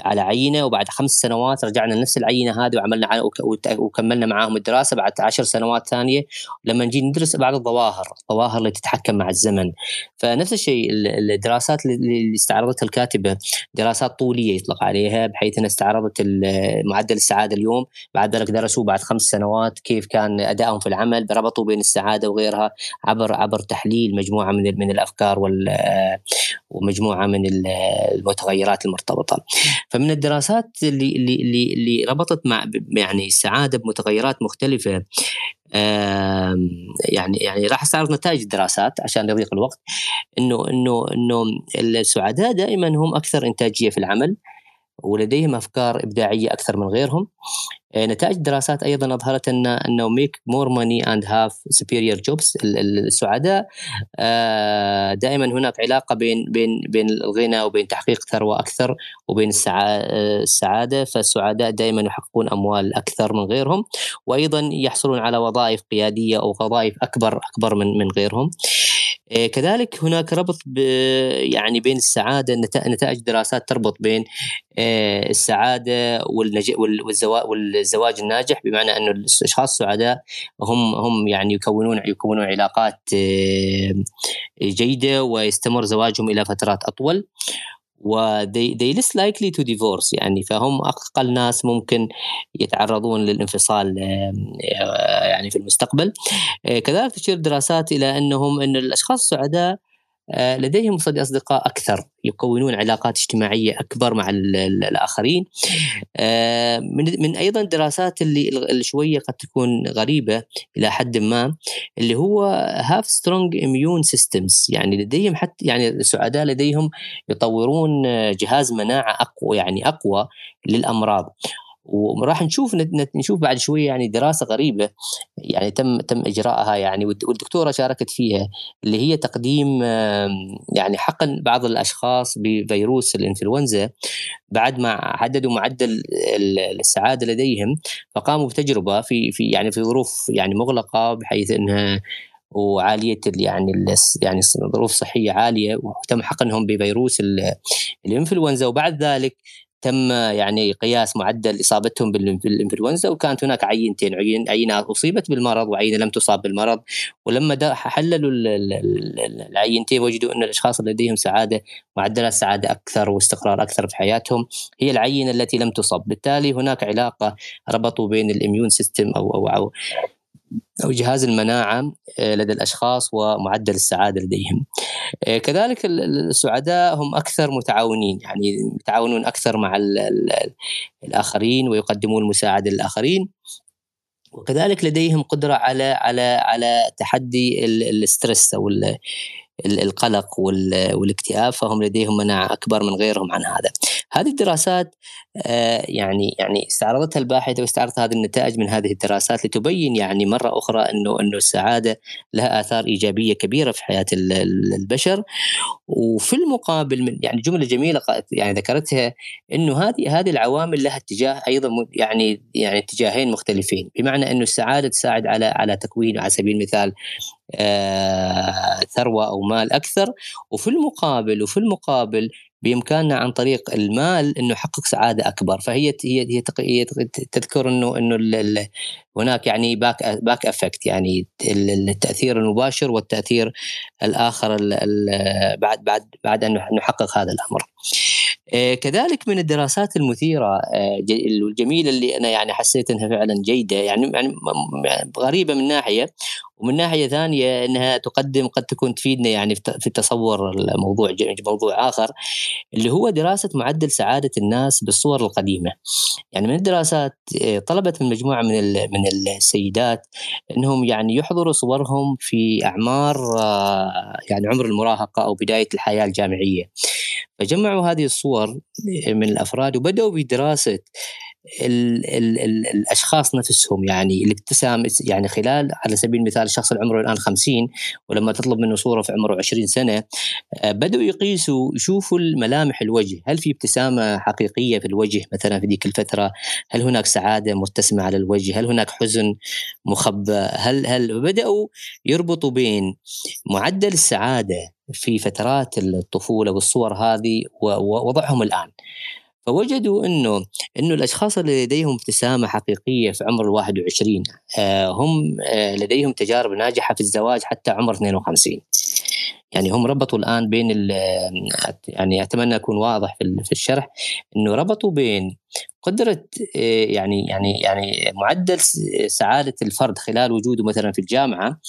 على عينة وبعد خمس سنوات رجعنا لنفس العينة هذه وعملنا وكملنا معاهم الدراسة بعد عشر سنوات ثانية. لما نجي ندرس بعض الظواهر، الظواهر اللي تتحكم مع الزمن. فنفس الشيء الدراسات اللي استعرضتها الكاتبة دراسات طولية يطلق عليها بحيث انها استعرضت معدل السعادة اليوم. بعد ذلك درسوا بعد خمس سنوات كيف كان أدائهم في العمل ربطوا بين السعادة وغيرها عبر عبر تحليل مجموعة من من الأفكار وال ومجموعة من المتغيرات المرتبطة. فمن الدراسات اللي اللي اللي ربطت مع يعني السعادة بمتغيرات مختلفة يعني يعني راح أستعرض نتائج الدراسات عشان يضيق الوقت. إنه إنه إنه السعداء دائما هم أكثر إنتاجية في العمل ولديهم أفكار إبداعية أكثر من غيرهم. نتائج الدراسات أيضا أظهرت ان أنه make more money and have superior jobs السعداء آه، دائما هناك علاقة بين بين بين الغنى وبين تحقيق ثروة أكثر وبين السعادة. فالسعداء دائما يحققون أموال أكثر من غيرهم وأيضا يحصلون على وظائف قيادية أو وظائف اكبر أكبر من من غيرهم. آه، كذلك هناك ربط يعني بين السعادة نتائج دراسات تربط بين آه، السعادة والزواج الناجح بمعنى أنه الأشخاص السعداء هم هم يعني يكونون يكونون علاقات آه، جيدة ويستمر زواجهم إلى فترات أطول. و they, they less likely to divorce يعني. فهم أقل ناس ممكن يتعرضون للانفصال يعني في المستقبل. كذلك تشير دراسات إلى أنهم إن الأشخاص السعداء آه، لديهم أصدقاء أكثر يكونون علاقات اجتماعية أكبر مع الآخرين. آه، من من أيضا الدراسات اللي شوية قد تكون غريبة إلى حد ما اللي هو have strong immune systems يعني لديهم حتى يعني السعداء لديهم يطورون جهاز مناعة أقوى يعني أقوى للأمراض. وراح نشوف نشوف بعد شوية يعني دراسة غريبة. يعني تم تم إجراءها يعني والدكتورة شاركت فيها اللي هي تقديم يعني حقن بعض الأشخاص بفيروس الإنفلونزا بعد ما حددوا معدل السعادة لديهم فقاموا بتجربة في في يعني في ظروف يعني مغلقة بحيث إنها وعالية يعني يعني ظروف صحية عالية وتم حقنهم بفيروس الإنفلونزا. وبعد ذلك تم يعني قياس معدل إصابتهم بالإنفلونزا وكانت هناك عينتين عين عينة أصيبت بالمرض وعينة لم تصاب بالمرض. ولما حللوا العينتين وجدوا أن الأشخاص لديهم سعادة معدلات سعادة أكثر واستقرار أكثر في حياتهم. هي العينة التي لم تصب. بالتالي هناك علاقة ربطوا بين ال immune system أو أو, أو أو جهاز المناعة آه، لدى الأشخاص ومعدل السعادة لديهم. آه، كذلك السعداء هم أكثر متعاونين يعني يتعاونون أكثر مع الآخرين ويقدمون المساعدة للآخرين. وكذلك لديهم قدرة على على على تحدي الاسترس أو القلق والاكتئاب فهم لديهم مناعة أكبر من غيرهم عن هذا. هذه الدراسات آه، يعني يعني استعرضتها الباحثة واستعرضت هذه النتائج من هذه الدراسات لتبين يعني مرة أخرى إنه إنه السعادة لها آثار إيجابية كبيرة في حياة البشر وفي المقابل من يعني جملة جميلة يعني ذكرتها إنه هذه هذه العوامل لها اتجاه أيضا يعني يعني اتجاهين مختلفين بمعنى إنه السعادة تساعد على على تكوين على سبيل المثال ثروة أو مال أكثر. وفي المقابل وفي المقابل بإمكاننا عن طريق المال إنه يحقق سعادة أكبر. فهي هي هي تذكر إنه إنه هناك يعني back back effect يعني التأثير المباشر والتأثير الآخر بعد بعد بعد أن نحقق هذا الأمر. آه، كذلك من الدراسات المثيرة آه، الجميلة اللي أنا يعني حسيت إنها فعلا جيدة يعني يعني غريبة من ناحية. ومن ناحية ثانية إنها تقدم قد تكون تفيدنا يعني في تصور الموضوع موضوع آخر اللي هو دراسة معدل سعادة الناس بالصور القديمة. يعني من الدراسات آه، طلبت من مجموعة من من السيدات إنهم يعني يحضروا صورهم في أعمار يعني عمر المراهقة أو بداية الحياة الجامعية. فجمعوا هذه الصور من الأفراد وبدأوا بدراسة ال ال ال الأشخاص نفسهم يعني الابتسام يعني خلال على سبيل المثال الشخص اللي عمره الآن 50 ولما تطلب منه صورة في عمره 20 سنة آه، بدأوا يقيسوا يشوفوا الملامح الوجه. هل في ابتسامة حقيقية في الوجه مثلا في ذيك الفترة؟ هل هناك سعادة مرتسمه على الوجه؟ هل هناك حزن مخبى هل هل بدأوا يربطوا بين معدل السعادة في فترات الطفولة والصور هذه ووضعهم الآن؟ فوجدوا إنه إنه الأشخاص اللي لديهم ابتسامة حقيقية في عمر ال 21 آه، هم آه، لديهم تجارب ناجحة في الزواج حتى عمر 52 يعني هم ربطوا الآن بين يعني أتمنى أكون واضح في الشرح إنه ربطوا بين قدرة يعني يعني يعني معدل سعادة الفرد خلال وجوده مثلا في الجامعة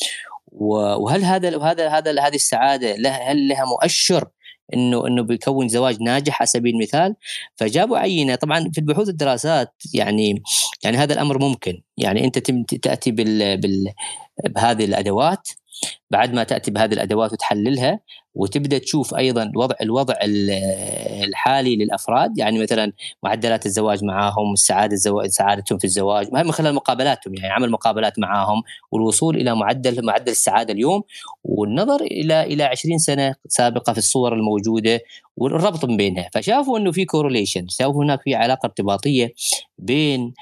وهل هذا هذا هذا هذه السعادة هل لها مؤشر إنه إنه بيكون زواج ناجح على سبيل المثال. فجابوا عينة. طبعا في البحوث الدراسات يعني يعني هذا الأمر ممكن. يعني أنت تأتي بال, بال بهذه الأدوات. بعد ما تأتي بهذه الأدوات وتحللها وتبدأ تشوف أيضا الوضع الوضع الحالي للأفراد يعني مثلا معدلات الزواج معاهم السعاده الزواج سعادتهم في الزواج من خلال مقابلاتهم يعني عمل مقابلات معاهم والوصول إلى معدل معدل السعادة اليوم والنظر إلى إلى 20 سنة سابقة في الصور الموجودة والربط بينها. فشافوا إنه في كورليشن شافوا هناك في علاقة ارتباطية بين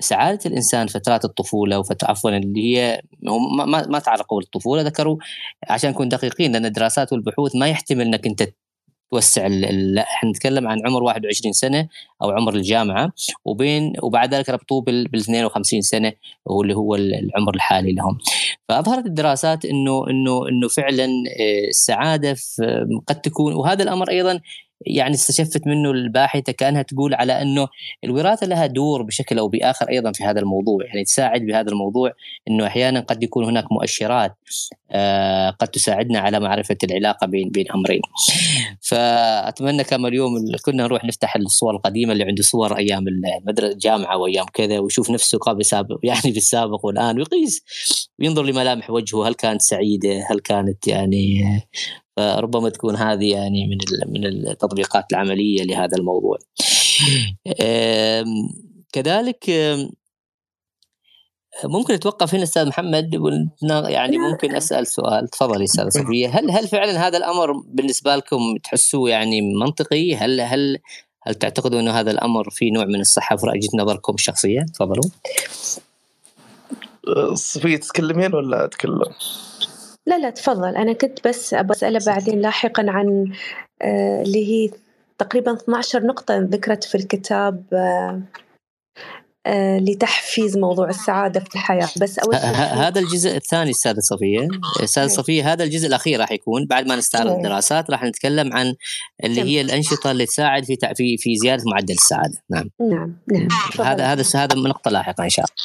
سعاده الإنسان فترات الطفولة وفتره عفوا اللي هي ما, ما تعرقوا الطفوله ذكروا عشان نكون دقيقين لأن الدراسات والبحوث ما يحتمل إنك أنت توسع لا إحنا نتكلم عن عمر 21 سنة أو عمر الجامعة وبين وبعد ذلك ربطوه بال 52 سنة هو اللي هو العمر الحالي لهم. فأظهرت الدراسات إنه إنه إنه فعلا آه، السعادة قد تكون وهذا الأمر أيضا يعني استشفت منه الباحثة كأنها تقول على أنه الوراثة لها دور بشكل أو بآخر أيضا في هذا الموضوع. يعني تساعد بهذا الموضوع أنه أحيانا قد يكون هناك مؤشرات آه قد تساعدنا على معرفة العلاقة بين بين أمرين. فأتمنى كما اليوم كنا نروح نفتح الصور القديمة اللي عنده صور أيام المدرسة الجامعة وأيام كذا ويشوف نفسه قبل سابق يعني في السابق والآن ويقيس. وينظر لملامح وجهه هل كانت سعيدة؟ هل كانت يعني فربما تكون هذه يعني من من التطبيقات العملية لهذا الموضوع. كذلك ممكن اتوقف هنا أستاذ محمد يعني ممكن أسأل سؤال. تفضلي أستاذ صفية. هل هل فعلا هذا الأمر بالنسبة لكم تحسوه يعني منطقي؟ هل هل هل تعتقدوا أنه هذا الأمر في نوع من الصحه في وجهه نظركم الشخصيه تفضلوا.
صفية تتكلمين ولا أتكلم؟
لا لا تفضل. أنا كنت بس أسأله بعدين لاحقا عن آه، اللي هي تقريبا 12 نقطة ذكرت في الكتاب آه، آه، لتحفيز موضوع السعادة في الحياة. بس
أول هذا الجزء الثاني أستاذة صفية. أستاذة صفية هذا الجزء الأخير راح يكون بعد ما نستعرض الدراسات. راح نتكلم عن اللي هي الأنشطة اللي تساعد في في في زيادة معدل السعادة. نعم.
نعم نعم.
هذا هذا هذا نقطة لاحقة إن شاء الله.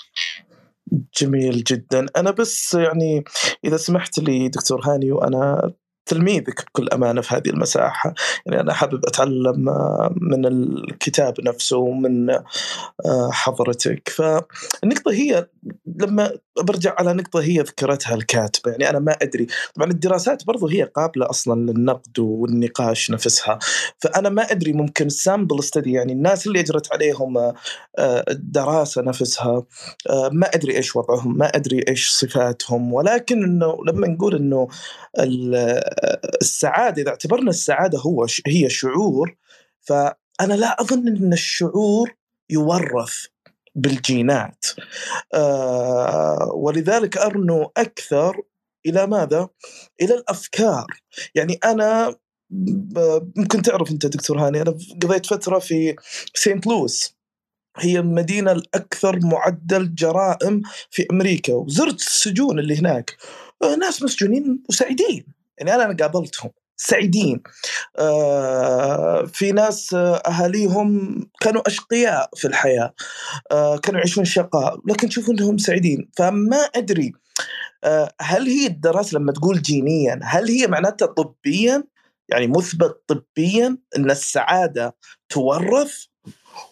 جميل جدا. أنا بس يعني إذا سمحت لي دكتور هاني وأنا تلميذك بكل أمانة في هذه المساحة، يعني أنا حابب أتعلم آه، من الكتاب نفسه ومن آه، حضرتك، فالنقطة هي لما برجع على نقطة هي ذكرتها الكاتبة، يعني أنا ما أدري، طبعا الدراسات برضو هي قابلة أصلا للنقد والنقاش نفسها، فأنا ما أدري ممكن السامبل ستدي يعني الناس اللي أجرت عليهم آه، الدراسة نفسها ما أدري إيش وضعهم، ما أدري إيش صفاتهم، ولكن إنه لما نقول إنه السعادة إذا اعتبرنا السعادة هو هي شعور فأنا لا أظن إن الشعور يورث بالجينات. آه ولذلك أرنو أكثر إلى ماذا؟ إلى الأفكار. يعني أنا ممكن تعرف أنت دكتور هاني أنا قضيت فترة في سينت لويس. هي المدينة الأكثر معدل جرائم في أمريكا وزرت السجون اللي هناك. آه، ناس مسجونين وسعيدين. يعني أنا قابلتهم سعيدين. آه في ناس آه أهاليهم كانوا أشقياء في الحياة. آه كانوا يعيشون شقاء لكن تشوفون إنهم سعيدين. فما أدري هل هي الدراسة لما تقول جينيا هل هي معناتها طبيا؟ يعني مثبت طبيا إن السعادة تورث؟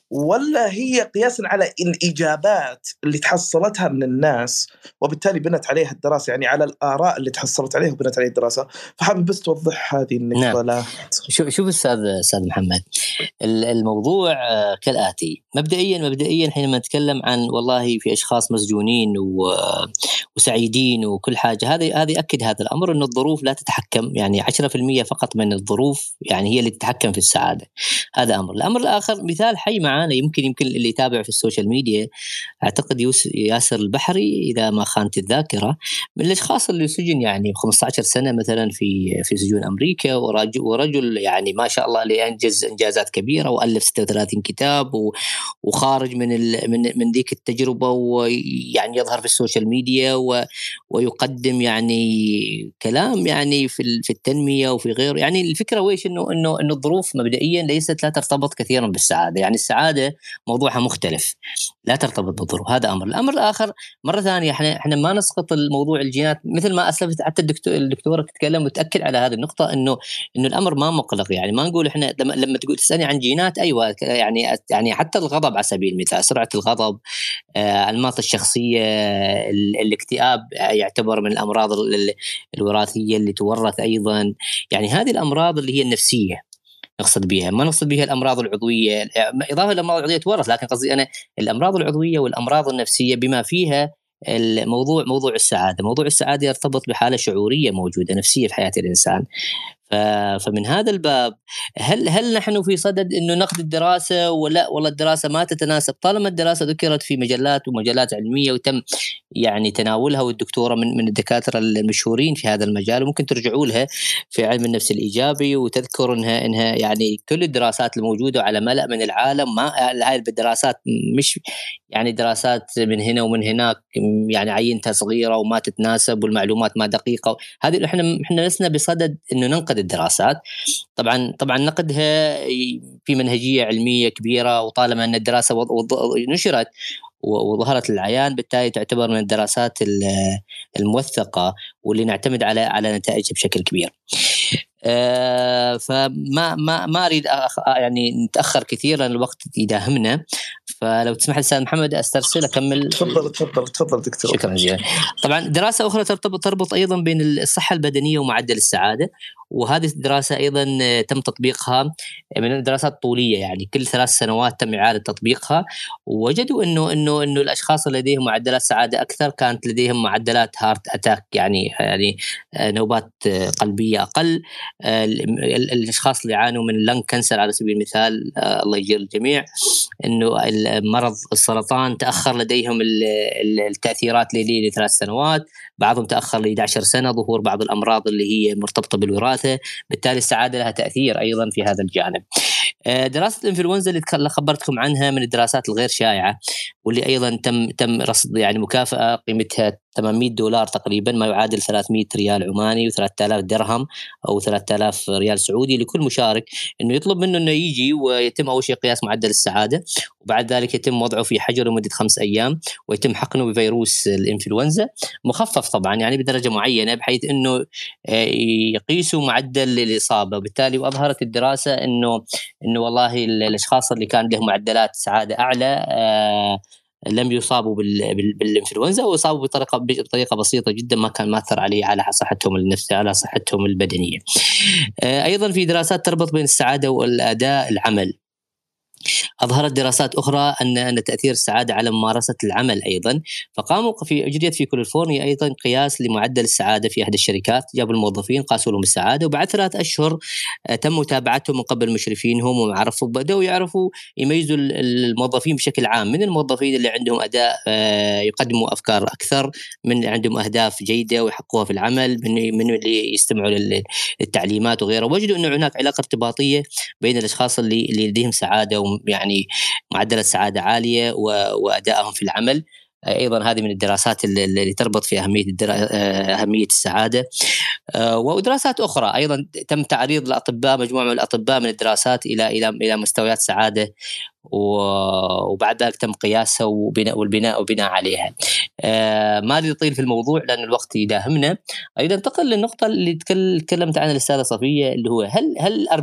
ولا هي قياسا على الإجابات اللي تحصلتها من الناس وبالتالي بنت عليها الدراسة يعني على الآراء اللي تحصلت عليها وبنت عليها الدراسة. فحابب بس توضح هذه النقطة نعم.
شوف شوف أستاذ أستاذ محمد الموضوع آه، كالآتي. مبدئيا مبدئيا حينما نتكلم عن والله في أشخاص مسجونين وسعيدين وكل حاجة هذه هذه أكد هذا الأمر انه الظروف لا تتحكم يعني 10% فقط من الظروف يعني هي اللي تتحكم في السعادة. هذا أمر. الأمر الآخر مثال حي معنا معانا يمكن يمكن اللي يتابع في السوشيال ميديا أعتقد ياسر البحري إذا ما خانت الذاكرة. من الأشخاص اللي سجن يعني 15 سنة مثلا في في سجون أمريكا ورجل, ورجل يعني ما شاء الله اللي انجز إنجازات كبيرة وألف 36 كتاب وخارج من من من ذيك التجربة ويعني يظهر في السوشيال ميديا ويقدم يعني كلام يعني في في التنمية وفي غيره. يعني الفكرة ويش انه انه إنه الظروف مبدئيا ليست لا ترتبط كثيرا بالسعادة. يعني السعادة موضوعها مختلف. لا ترتبط بالظروف هذا أمر. الأمر الآخر مرة ثانية إحنا إحنا ما نسقط الموضوع الجينات مثل ما أسلفت حتى الدكتور الدكتورة تتكلم وتأكد على هذه النقطة إنه إنه الأمر ما مقلق. يعني ما نقول إحنا لما, لما تقول تسألني عن جينات أيوه يعني يعني حتى الغضب على سبيل المثال سرعة الغضب آه، انماط الشخصية الاكتئاب يعتبر من الأمراض الوراثية اللي تورث أيضا. يعني هذه الأمراض اللي هي النفسية. نقصد بها ما نقصد بها الأمراض العضوية. إضافة الأمراض العضوية تورث لكن قصدي أنا الأمراض العضوية والأمراض النفسية بما فيها الموضوع موضوع السعادة، موضوع السعادة يرتبط بحالة شعورية موجودة نفسية في حياة الإنسان، فمن هذا الباب هل هل نحن في صدد إنه ناخذ الدراسة ولا والله الدراسة ما تتناسب؟ طالما الدراسة ذكرت في مجلات ومجلات علمية وتم يعني تناولها والدكتورة من من الدكاترة المشهورين في هذا المجال وممكن ترجعوا لها في علم النفس الإيجابي وتذكر إنها إنها يعني كل الدراسات الموجودة على ملأ من العالم ما هاي الدراسات مش يعني دراسات من هنا ومن هناك يعني عينتها صغيرة وما تتناسب والمعلومات ما دقيقة. هذه إحنا إحنا لسنا بصدد إنه ننقد الدراسات طبعا طبعا نقدها في منهجية علمية كبيرة وطالما إن الدراسة نشرت وظهرت للعيان بالتالي تعتبر من الدراسات الموثقة واللي نعتمد على على نتائجها بشكل كبير. آه، فما ما ما أريد يعني نتأخر كثير لأن الوقت يداهمنا فلو تسمح لي أستاذ محمد أسترسل أكمل.
تفضل تفضل تفضل دكتور.
شكرا جزيلا. طبعا دراسة أخرى ترتبط تربط أيضا بين الصحة البدنية ومعدل السعادة وهذه الدراسة أيضا تم تطبيقها من الدراسات الطولية يعني كل ثلاث سنوات تم إعادة تطبيقها. ووجدوا إنه إنه إنه الأشخاص اللي لديهم معدلات سعادة أكثر كانت لديهم معدلات heart attack يعني يعني نوبات قلبية أقل. الأشخاص اللي يعانوا من lung cancer على سبيل المثال الله يجير الجميع إنه مرض السرطان تأخر لديهم التأثيرات لي لثلاث سنوات بعضهم تأخر ل 11 سنة ظهور بعض الأمراض اللي هي مرتبطة بالوراثة بالتالي السعادة لها تأثير أيضا في هذا الجانب. دراسة الإنفلونزا اللي خبرتكم عنها من الدراسات الغير شائعة واللي أيضا تم تم رصد يعني مكافأة قيمتها 800 دولار تقريبا ما يعادل 300 ريال عماني و3000 درهم أو 3000 ريال سعودي لكل مشارك إنه يطلب منه إنه يجي ويتم أول شيء قياس معدل السعادة وبعد ذلك يتم وضعه في حجر لمدة خمس أيام ويتم حقنه بفيروس الإنفلونزا مخفف طبعا يعني بدرجة معينة بحيث إنه آه، يقيسوا معدل الإصابة. وبالتالي وأظهرت الدراسة إنه إنه والله الأشخاص اللي كان لهم معدلات سعادة أعلى آه لم يصابوا بالإنفلونزا واصابوا بطريقة بطريقة بسيطة جدا ما كان ماثر عليه على صحتهم النفسية على صحتهم البدنية. آه، أيضا في دراسات تربط بين السعادة والأداء العمل. أظهرت دراسات أخرى ان أن تأثير السعادة على ممارسة العمل أيضا. فقاموا في اجريت في كاليفورنيا أيضا قياس لمعدل السعادة في أحد الشركات جابوا الموظفين قاسوا لهم السعادة وبعد ثلاث أشهر آه، تم متابعتهم من قبل مشرفينهم وعرفوا بدأوا يعرفوا يميزوا الموظفين بشكل عام. من الموظفين اللي عندهم أداء آه، يقدموا أفكار أكثر من عندهم أهداف جيدة ويحققوها في العمل من من اللي يستمعوا للتعليمات وغيره وجدوا انه هناك علاقة ارتباطية بين الأشخاص اللي اللي لديهم سعاده يعني معدلات سعاده عالية وأدائهم في العمل. أيضا هذه من الدراسات اللي تربط في أهمية أهمية السعادة. ودراسات أخرى. أيضا تم تعريض الاطباء مجموعة من الأطباء من الدراسات إلى إلى إلى مستويات سعادة وبعد ذلك تم قياسها وبناء والبناء وبناء عليها. ما اريد اطيل في الموضوع؟ لأن الوقت يداهمنا. أيضا انتقل للنقطة اللي تكلمت عنها الأستاذة صفية اللي هو هل هل 40%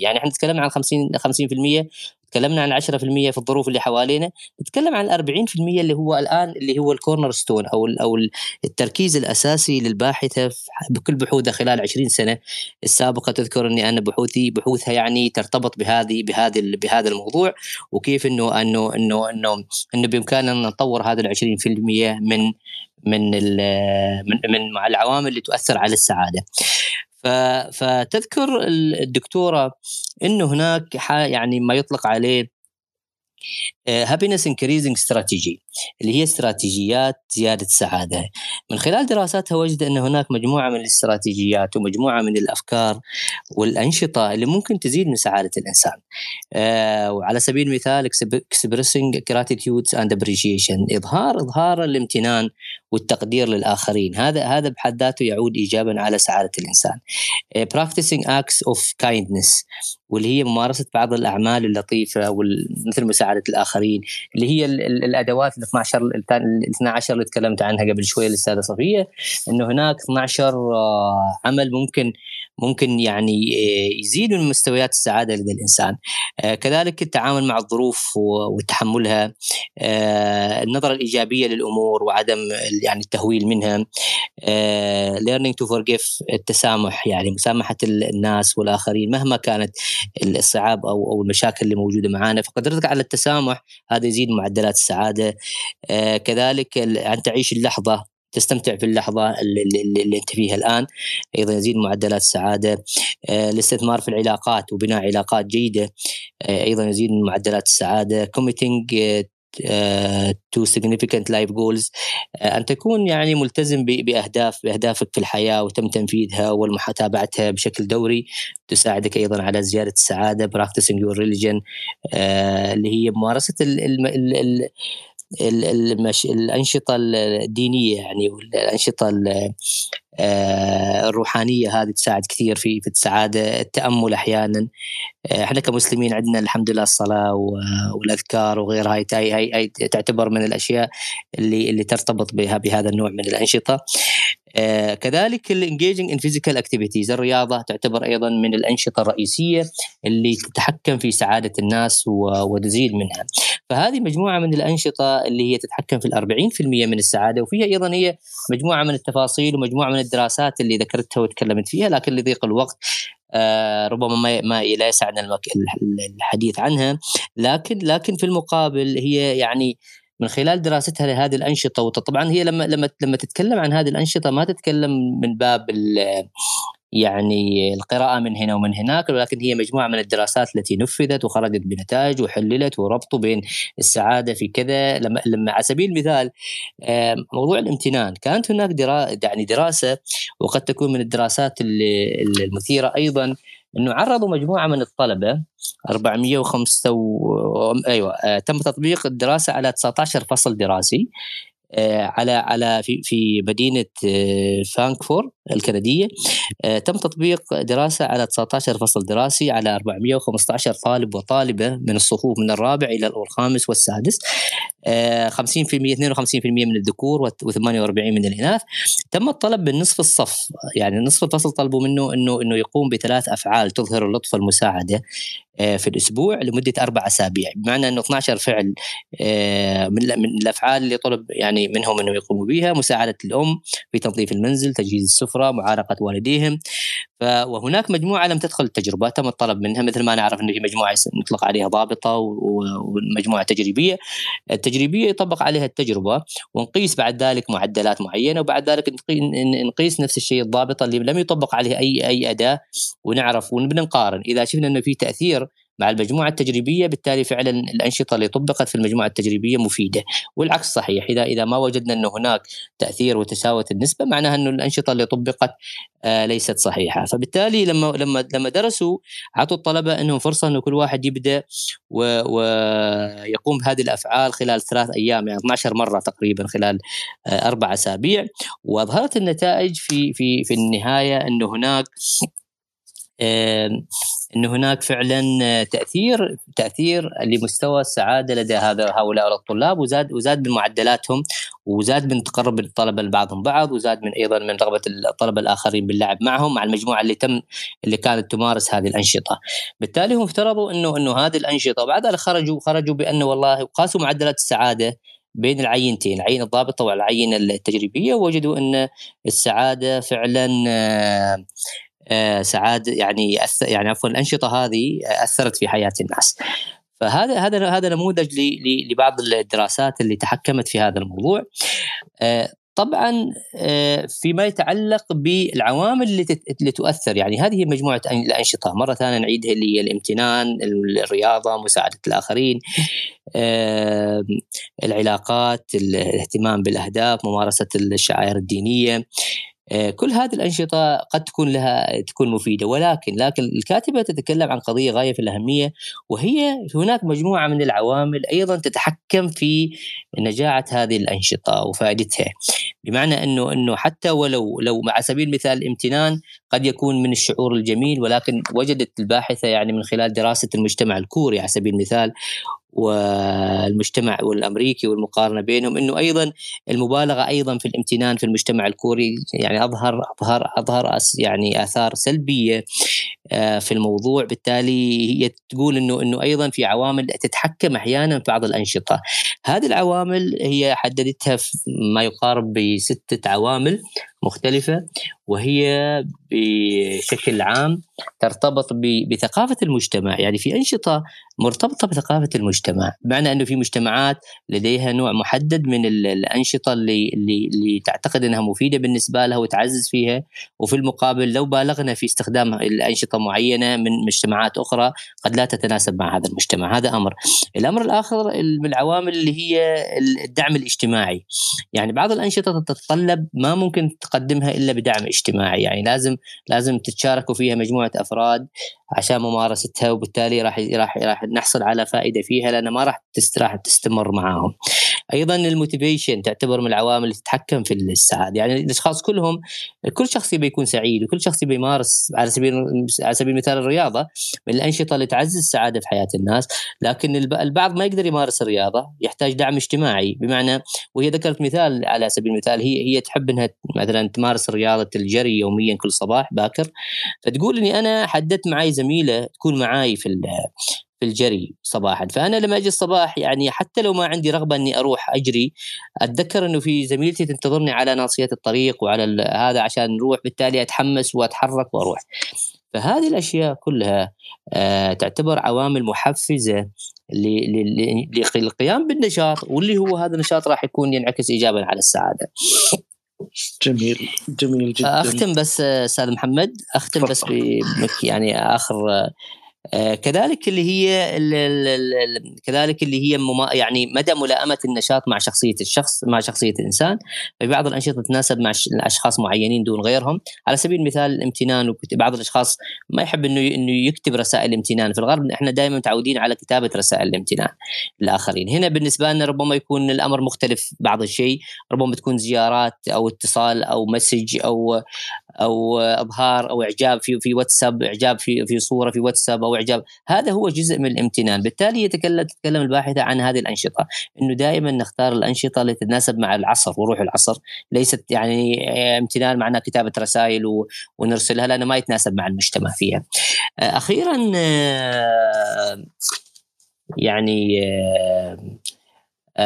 يعني إحنا تكلمنا عن 50 50% تكلمنا عن 10% في الظروف اللي حوالينا نتكلم عن 40% اللي هو الآن اللي هو الكورنر ستون أو أو التركيز الأساسي للباحثة بكل بحوثها خلال 20 سنة السابقة تذكر إني أنا بحوثي بحوثها يعني ترتبط بهذه بهذه بهذا الموضوع وكيف انه انه انه انه إنه بإمكاننا أن نطور هذا ال 20% من من من من العوامل اللي تؤثر على السعادة. فتذكر الدكتورة إنه هناك يعني ما يطلق عليه happiness increasing strategy اللي هي استراتيجيات زيادة السعاده من خلال دراساتها وجد إن هناك مجموعة من الاستراتيجيات ومجموعة من الأفكار والأنشطة اللي ممكن تزيد من سعادة الإنسان. آه وعلى سبيل المثال expressing gratitude and appreciation اظهار إظهار الامتنان والتقدير للآخرين. هذا هذا بحد ذاته يعود ايجابا على سعادة الإنسان. Practicing acts of kindness واللي هي ممارسة بعض الأعمال اللطيفة مثل مساعدة الآخرين اللي هي الأدوات ال 12 ال 12 اللي تكلمت عنها قبل شوية الاستاذه صفية إنه هناك 12 آه، عمل ممكن ممكن يعني آه، يزيد من مستويات السعادة لدى الإنسان. آه، كذلك التعامل مع الظروف وتحملها النظرة الإيجابية للأمور وعدم يعني التهويل منها. learning to forgive التسامح يعني مسامحة الناس والآخرين مهما كانت الصعاب أو أو المشاكل اللي موجودة معانا. فقدرتك على التسامح هذا يزيد معدلات السعادة. آه كذلك أن تعيش اللحظة تستمتع في اللحظة اللي, اللي أنت فيها الآن أيضا يزيد معدلات السعادة آه الاستثمار في العلاقات وبناء علاقات جيدة آه أيضا يزيد من معدلات السعادة committing to significant life goals أن تكون يعني ملتزم بأهداف بأهدافك في الحياة وتم تنفيذها ومتابعتها بشكل دوري تساعدك أيضا على زيادة السعادة your religion آه، اللي هي ممارسة. الأنشطة الدينية يعني والأنشطة آه، الروحانية هذه تساعد كثير في في السعاده التأمل أحيانا. آه، إحنا كمسلمين عندنا الحمد لله الصلاة والأذكار وغيرها هي, هي تعتبر من الأشياء اللي اللي ترتبط بها بهذا النوع من الأنشطة. كذلك ال engaging in physical activities الرياضة تعتبر أيضا من الأنشطة الرئيسية اللي تتحكم في سعادة الناس وتزيد منها. فهذه مجموعة من الأنشطة اللي هي تتحكم في ال 40% من السعادة وفيها أيضا هي مجموعة من التفاصيل ومجموعة من الدراسات اللي ذكرتها وتكلمت فيها لكن لضيق الوقت آه ربما ما ما لا يسعنا الحديث عنها. لكن لكن في المقابل هي يعني من خلال دراستها لهذه الأنشطة. وطبعا هي لما لما لما تتكلم عن هذه الأنشطة ما تتكلم من باب يعني القراءة من هنا ومن هناك ولكن هي مجموعة من الدراسات التي نفذت وخرجت بنتائج وحللت وربطوا بين السعادة في كذا. لما, لما على سبيل المثال موضوع الامتنان. كانت هناك درا يعني دراسة وقد تكون من الدراسات المثيرة أيضا. إنه عرضوا مجموعة من الطلبة 405 و... أيوه آه، تم تطبيق الدراسة على 19 فصل دراسي. على على في في مدينة آه، فانكفور الكندية. آه، تم تطبيق دراسة على 19 فصل دراسي على 415 طالب وطالبة من الصفوف من الرابع إلى الخامس والسادس. 50% 52% من الذكور و48 من الإناث. تم الطلب من نصف الصف يعني نصف الفصل طلبوا منه إنه إنه يقوم بثلاث أفعال تظهر اللطف والمساعده آه، في الأسبوع لمدة أربع أسابيع. بمعنى إنه 12 فعل آه، من الأفعال اللي طلب يعني منهم إنه يقوموا بها مساعدة الأم في تنظيف المنزل تجهيز السفرة معانقه والديهم. وهناك مجموعة لم تدخل التجربة تم الطلب منها مثل ما نعرف انه في مجموعة نطلق عليها ضابطة ومجموعه تجريبية. التجريبية يطبق عليها التجربة ونقيس بعد ذلك معدلات معينة وبعد ذلك نقيس نفس الشيء الضابطه اللي لم يطبق عليها اي أي أداة ونعرف ونقارن إذا شفنا إنه في تأثير مع المجموعة التجريبية بالتالي فعلا الأنشطة اللي طبقت في المجموعة التجريبية مفيدة. والعكس صحيح إذا إذا ما وجدنا إنه هناك تأثير وتساوت النسبة معناها إنه الأنشطة اللي طبقت آه ليست صحيحة. فبالتالي لما لما لما درسوا أعطوا الطلبة إنهم فرصة إنه كل واحد يبدأ ويقوم بهذه الأفعال خلال ثلاث أيام يعني 12 مرة تقريبا خلال آه أربع أسابيع. وأظهرت النتائج في في في النهاية إنه هناك انه هناك فعلا تأثير تأثير لمستوى السعادة لدى هذا هؤلاء الطلاب وزاد وزاد من معدلاتهم وزاد من تقرب الطلبة لبعضهم بعض وزاد من أيضا من رغبة الطلبة الآخرين باللعب معهم مع المجموعة اللي تم اللي كانت تمارس هذه الأنشطة. بالتالي هم افترضوا إنه إنه هذه الأنشطة وبعد ذلك خرجوا خرجوا بانه والله قاسوا معدلات السعادة بين العينتين العين الضابطة والعينه التجريبية ووجدوا إن السعادة فعلا سعادة يعني يعني عفوا الأنشطة هذه أثرت في حياة الناس. فهذا هذا هذا نموذج لبعض الدراسات اللي تحكمت في هذا الموضوع. آه، طبعا آه، فيما يتعلق بالعوامل اللي, تؤثر يعني هذه مجموعة الأنشطة مرة ثانية نعيدها اللي هي الامتنان الرياضة مساعدة الآخرين العلاقات الاهتمام بالأهداف ممارسة الشعائر الدينية آه، كل هذه الأنشطة قد تكون لها تكون مفيدة. ولكن لكن الكاتبة تتكلم عن قضية غاية في الأهمية وهي هناك مجموعة من العوامل أيضا تتحكم في نجاعة هذه الأنشطة وفائدتها. بمعنى أنه أنه حتى ولو لو على سبيل المثال الامتنان قد يكون من الشعور الجميل ولكن وجدت الباحثة يعني من خلال دراسة المجتمع الكوري على سبيل المثال والمجتمع والأمريكي والمقارنة بينهم إنه أيضا المبالغة أيضا في الامتنان في المجتمع الكوري يعني أظهر أظهر أظهر يعني آثار سلبية آه، في الموضوع. بالتالي هي تقول إنه إنه أيضا في عوامل تتحكم أحيانا في بعض الأنشطة. هذه العوامل هي حددتها ما يقارب بستة عوامل. مختلفة وهي بشكل عام ترتبط بثقافة المجتمع. يعني في أنشطة مرتبطة بثقافة المجتمع. بمعنى أنه في مجتمعات لديها نوع محدد من الأنشطة اللي, اللي, اللي تعتقد أنها مفيدة بالنسبة لها وتعزز فيها. وفي المقابل لو بالغنا في استخدام الأنشطة معينة من مجتمعات أخرى قد لا تتناسب مع هذا المجتمع. هذا أمر. الأمر الآخر من العوامل اللي هي الدعم الاجتماعي. يعني بعض الأنشطة تتطلب ما ممكن تقدمها إلا بدعم اجتماعي يعني لازم لازم تتشاركوا فيها مجموعة أفراد عشان ممارستها وبالتالي راح راح راح نحصل على فائدة فيها لأن ما راح راح تستمر معاهم. أيضا الموتيفيشن تعتبر من العوامل اللي تتحكم في السعاده، يعني الأشخاص كلهم كل شخص يبي يكون سعيد وكل شخص يبي يمارس على سبيل على سبيل المثال الرياضة من الأنشطة اللي تعزز السعادة في حياة الناس، لكن البعض ما يقدر يمارس الرياضة، يحتاج دعم اجتماعي. بمعنى وهي ذكرت مثال على سبيل المثال هي هي تحب إنها مثلا تمارس رياضة الجري يوميا كل صباح باكر. فتقول إني أنا حددت معي زميلة تكون معاي في في الجري صباحا. فأنا لما أجي الصباح يعني حتى لو ما عندي رغبة إني أروح أجري أتذكر إنه في زميلتي تنتظرني على ناصية الطريق وعلى هذا عشان نروح بالتالي أتحمس وأتحرك وأروح. فهذه الأشياء كلها آه تعتبر عوامل محفزة للقيام بالنشاط واللي هو هذا النشاط راح يكون ينعكس ايجابا على السعادة.
جميل جميل جدا.
أختم بس أستاذ محمد. أختم بس يعني آخر آه، كذلك اللي هي كذلك اللي هي يعني مدى ملائمة النشاط مع شخصية الشخص مع شخصية الإنسان. في بعض الأنشطة تتناسب مع اشخاص معينين دون غيرهم. على سبيل المثال الامتنان بعض الأشخاص ما يحب إنه إنه يكتب رسائل امتنان في الغرب إحنا دائما متعودين على كتابة رسائل الامتنان للاخرين هنا بالنسبة لنا ربما يكون الأمر مختلف بعض الشيء. ربما تكون زيارات أو اتصال أو مسج أو أو اظهار أو إعجاب في في واتساب إعجاب في في صورة في واتساب أو إعجاب. هذا هو جزء من الامتنان. بالتالي يتكلم تتكلم الباحثة عن هذه الأنشطة. إنه دائما نختار الأنشطة اللي تتناسب مع العصر وروح العصر. ليست يعني امتنان معناه كتابة رسائل ونرسلها لأنه ما يتناسب مع المجتمع فيها. أخيرا يعني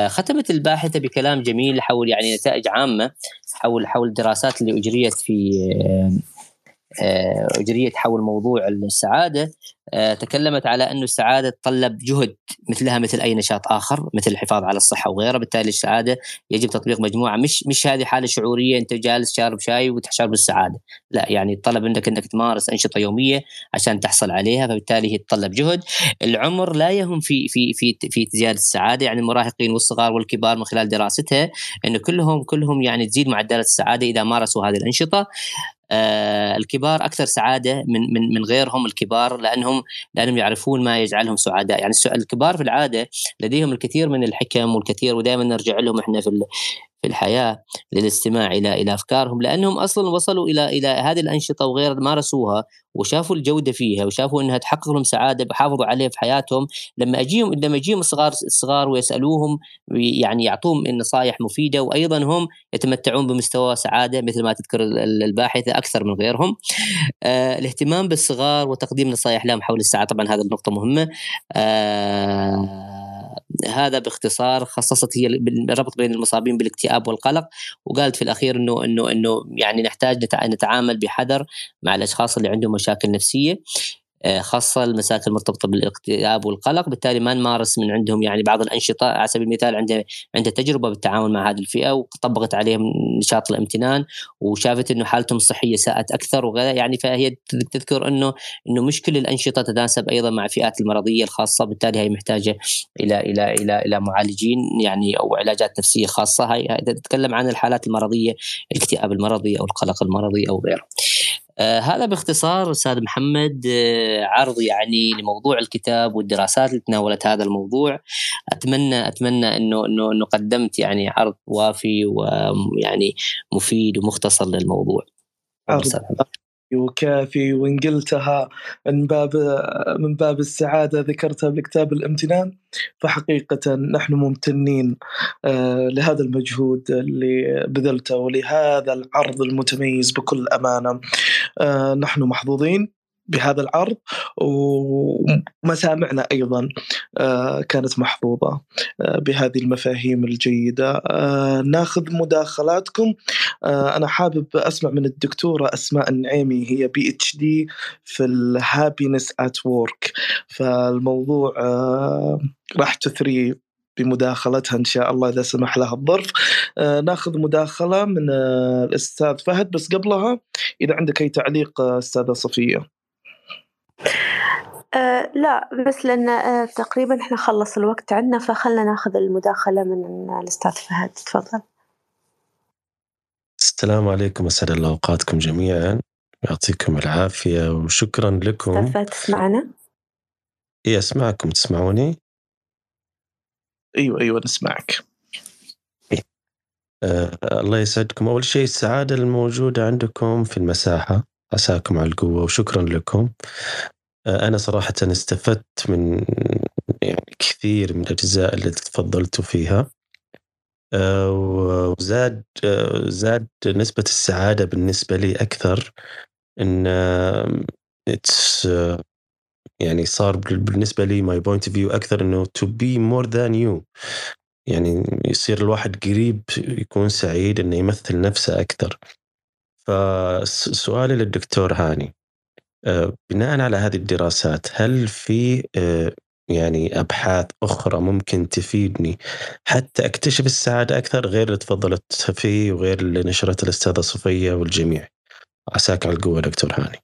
ختمت الباحثة بكلام جميل حول يعني نتائج عامة حول حول الدراسات اللي أجريت في أجريت حول موضوع السعادة آه، تكلمت على أن السعادة تطلب جهد مثلها مثل أي نشاط آخر مثل الحفاظ على الصحة وغيرها. بالتالي السعادة يجب تطبيق مجموعة. مش مش هذه حالة شعورية أنت جالس شارب شاي وتشعر بالسعادة. لا يعني الطلب عندك أنك تمارس أنشطة يومية عشان تحصل عليها فبالتالي هي تتطلب جهد. العمر لا يهم في في في في زيادة السعادة. يعني المراهقين والصغار والكبار من خلال دراستها أنه كلهم كلهم يعني تزيد معدلات السعادة إذا مارسوا هذه الأنشطة. آه الكبار أكثر سعادة من من من غيرهم الكبار لأنهم لأنهم يعرفون ما يجعلهم سعداء. يعني الكبار في العادة لديهم الكثير من الحكم والكثير ودائما نرجع لهم إحنا في في الحياة للاستماع إلى إلى أفكارهم لأنهم أصلا وصلوا إلى إلى هذه الأنشطة وغيرها مارسوها وشافوا الجودة فيها وشافوا إنها تحقق لهم سعادة بحافظوا عليها في حياتهم لما أجيهم لما يجيهم الصغار الصغار ويسألوهم يعني يعطوهم نصائح مفيدة وأيضا هم يتمتعون بمستوى سعادة مثل ما تذكر الباحثة أكثر من غيرهم. آه الاهتمام بالصغار وتقديم نصائح لهم حول السعاده طبعا هذه النقطة مهمة. آه هذا باختصار خصصت هي الربط بين المصابين بالاكتئاب والقلق وقالت في الأخير إنه إنه إنه يعني نحتاج نتعامل بحذر مع الأشخاص اللي عندهم مشاكل نفسية. خاصة المساكن المرتبطة بالاكتئاب والقلق. بالتالي ما نمارس من عندهم يعني بعض الأنشطة. على سبيل المثال عنده عنده تجربة بالتعامل مع هذه الفئة وطبقت عليهم نشاط الامتنان وشافت أنه حالتهم الصحية ساءت أكثر وغيرها. يعني فهي تذكر أنه أنه مش كل الأنشطة تتناسب أيضا مع فئات المرضية الخاصة. بالتالي هي محتاجة إلى إلى إلى إلى معالجين يعني أو علاجات نفسية خاصة. هي تتكلم عن الحالات المرضية الاكتئاب المرضي أو القلق المرضي أو غيره. آه هذا باختصار أستاذ محمد آه عرض يعني لموضوع الكتاب والدراسات اللي تناولت هذا الموضوع. أتمنى أتمنى إنه إنه إنه قدمت يعني عرض وافي ويعني مفيد ومختصر للموضوع.
وكافي وإن قلتها من باب من باب السعادة ذكرتها بكتاب الامتنان فحقيقة نحن ممتنين آه، لهذا المجهود اللي بذلته ولهذا العرض المتميز بكل أمانة. آه، نحن محظوظين. بهذا العرض ومسامعنا أيضا آه، كانت محظوظة آه، بهذه المفاهيم الجيدة. آه، ناخذ مداخلاتكم. أنا حابب أسمع من الدكتورة أسماء النعيمي هي PhD في ال happiness at work فالموضوع راح تثري بمداخلتها إن شاء الله إذا سمح لها الظرف. آه ناخذ مداخلة من آه الأستاذ فهد بس قبلها إذا عندك أي تعليق آه أستاذة صفية.
أه لا بس لأن أه تقريبا إحنا خلص الوقت عندنا فخلنا ناخذ المداخلة من الأستاذ فهد. تفضل.
السلام عليكم أسعد الله أوقاتكم جميعا. يعطيكم العافية وشكرا لكم.
أستاذ فهد تسمعنا؟
إي أسمعكم. تسمعوني؟
أيوة أيوة نسمعك.
آه الله يسعدكم. أول شيء السعادة الموجودة عندكم في المساحة. عساكم على القوة وشكرا لكم. آه، أنا صراحة استفدت من يعني كثير من الأجزاء اللي تفضلتوا فيها. آه، وزاد آه، زاد نسبة السعادة بالنسبة لي إن it's يعني صار بالنسبة لي my point view أكثر إنه to be more than you. يعني يصير الواحد قريب يكون سعيد إنه يمثل نفسه أكثر. فسؤالي للدكتور هاني. بناء على هذه الدراسات هل في آه، يعني أبحاث أخرى ممكن تفيدني حتى أكتشف السعادة أكثر غير اللي تفضلت فيه وغير اللي نشرت الأستاذة صفيه والجميع؟ عساك على القوة دكتور هاني.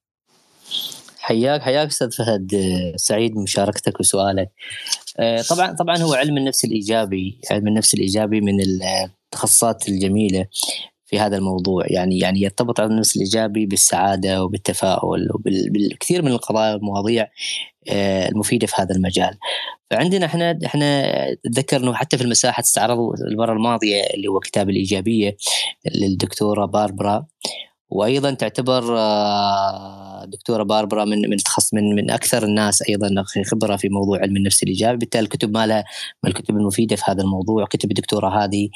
حياك حياك أستاذ فهد سعيد بمشاركتك وسؤالك. آه، طبعا طبعا هو علم النفس الإيجابي علم النفس الإيجابي من التخصصات الجميلة. في هذا الموضوع يعني يعني يرتبط النفس الإيجابي بالسعادة وبالتفاؤل وبالكثير من القضايا والمواضيع آه، المفيدة في هذا المجال. فعندنا إحنا إحنا أتذكر إنه حتى في المساحة استعرضوا المره الماضية اللي هو كتاب الإيجابية للدكتورة باربرا وأيضا تعتبر آه، دكتورة باربرا من من من من أكثر الناس أيضا خبرة في موضوع علم النفس الإيجابي. بالتالي الكتب مالها من الكتب المفيدة في هذا الموضوع. كتب الدكتورة هذه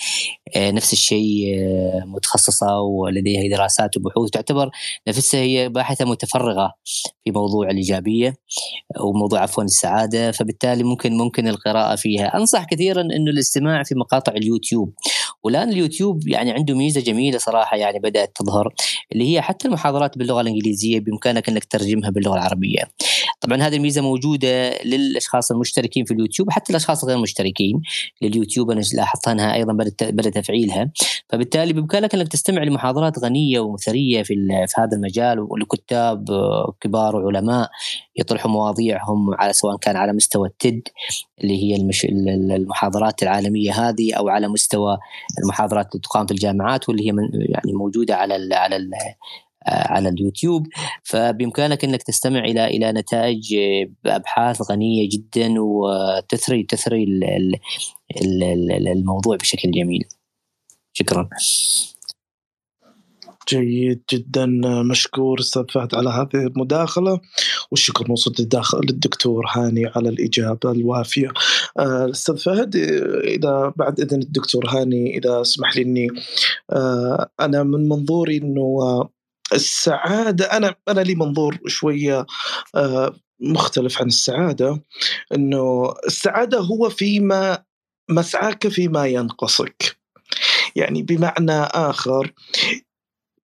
آه، نفس الشيء آه، متخصصة ولديها دراسات وبحوث. تعتبر نفسها هي باحثة متفرغة في موضوع الإيجابية وموضوع عفوا السعادة. فبالتالي ممكن ممكن القراءة فيها. أنصح كثيرا إنه الاستماع في مقاطع اليوتيوب. والآن اليوتيوب يعني عنده ميزة جميلة صراحة يعني بدأت تظهر. اللي هي حتى المحاضرات باللغة الإنجليزية بإمكانك إنك تترجمها باللغة العربية. طبعا هذه الميزة موجودة للأشخاص المشتركين في اليوتيوب حتى الأشخاص غير المشتركين لليوتيوب. أنا لاحظت أنها أيضا بدا تفعيلها. فبالتالي بإمكانك أنك تستمع لمحاضرات غنية ومثرية في في هذا المجال ولكتاب كبار وعلماء يطرحوا مواضيعهم على سواء كان على مستوى التد اللي هي المش... المحاضرات العالمية هذه أو على مستوى المحاضرات اللي تقام في الجامعات واللي هي من يعني موجودة على ال على ال على اليوتيوب. فبإمكانك إنك تستمع إلى إلى نتائج بابحاث غنية جدا وتثري تثري الموضوع بشكل جميل. شكرا.
جيد جدا. مشكور أستاذ فهد على هذه المداخلة. والشكر موصول للدكتور هاني على الإجابة الوافية. آه، أستاذ فهد إذا بعد إذن الدكتور هاني إذا اسمح لي إني آه، أنا من منظوري إنه السعادة أنا أنا لي منظور شوية آه، مختلف عن السعادة إنه السعادة هو فيما مسعاك فيما ينقصك. يعني بمعنى آخر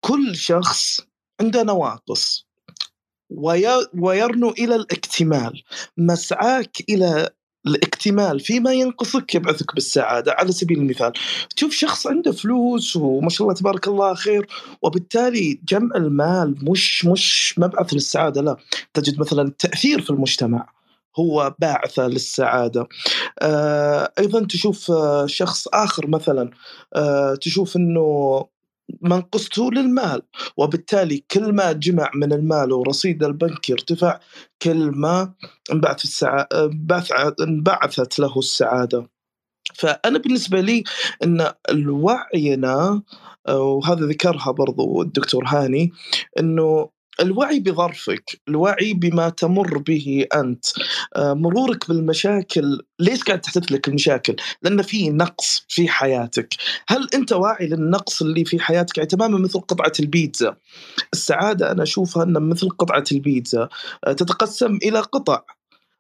كل شخص عنده نواقص ويرنو إلى الاكتمال مسعاك إلى الاكتمال فيما ينقصك يبعثك بالسعادة على سبيل المثال. تشوف شخص عنده فلوس وما شاء الله تبارك الله خير وبالتالي جمع المال مش مش مبعث للسعادة لا. تجد مثلا التأثير في المجتمع هو باعثة للسعادة. آه أيضا تشوف آه شخص آخر مثلا آه تشوف أنه منقصته للمال وبالتالي كل ما جمع من المال ورصيد البنك يرتفع كل ما انبعث السعادة انبعثت له السعادة. فأنا بالنسبة لي أن وعينا وهذا ذكرها برضو الدكتور هاني أنه الوعي بظرفك الوعي بما تمر به أنت آه، مرورك بالمشاكل ليش قاعد تحدث لك المشاكل؟ لأن في نقص في حياتك. هل أنت واعي للنقص اللي في حياتك؟ يعني تماما مثل قطعة البيتزا. السعادة أنا أشوفها أن مثل قطعة البيتزا آه، تتقسم إلى قطع.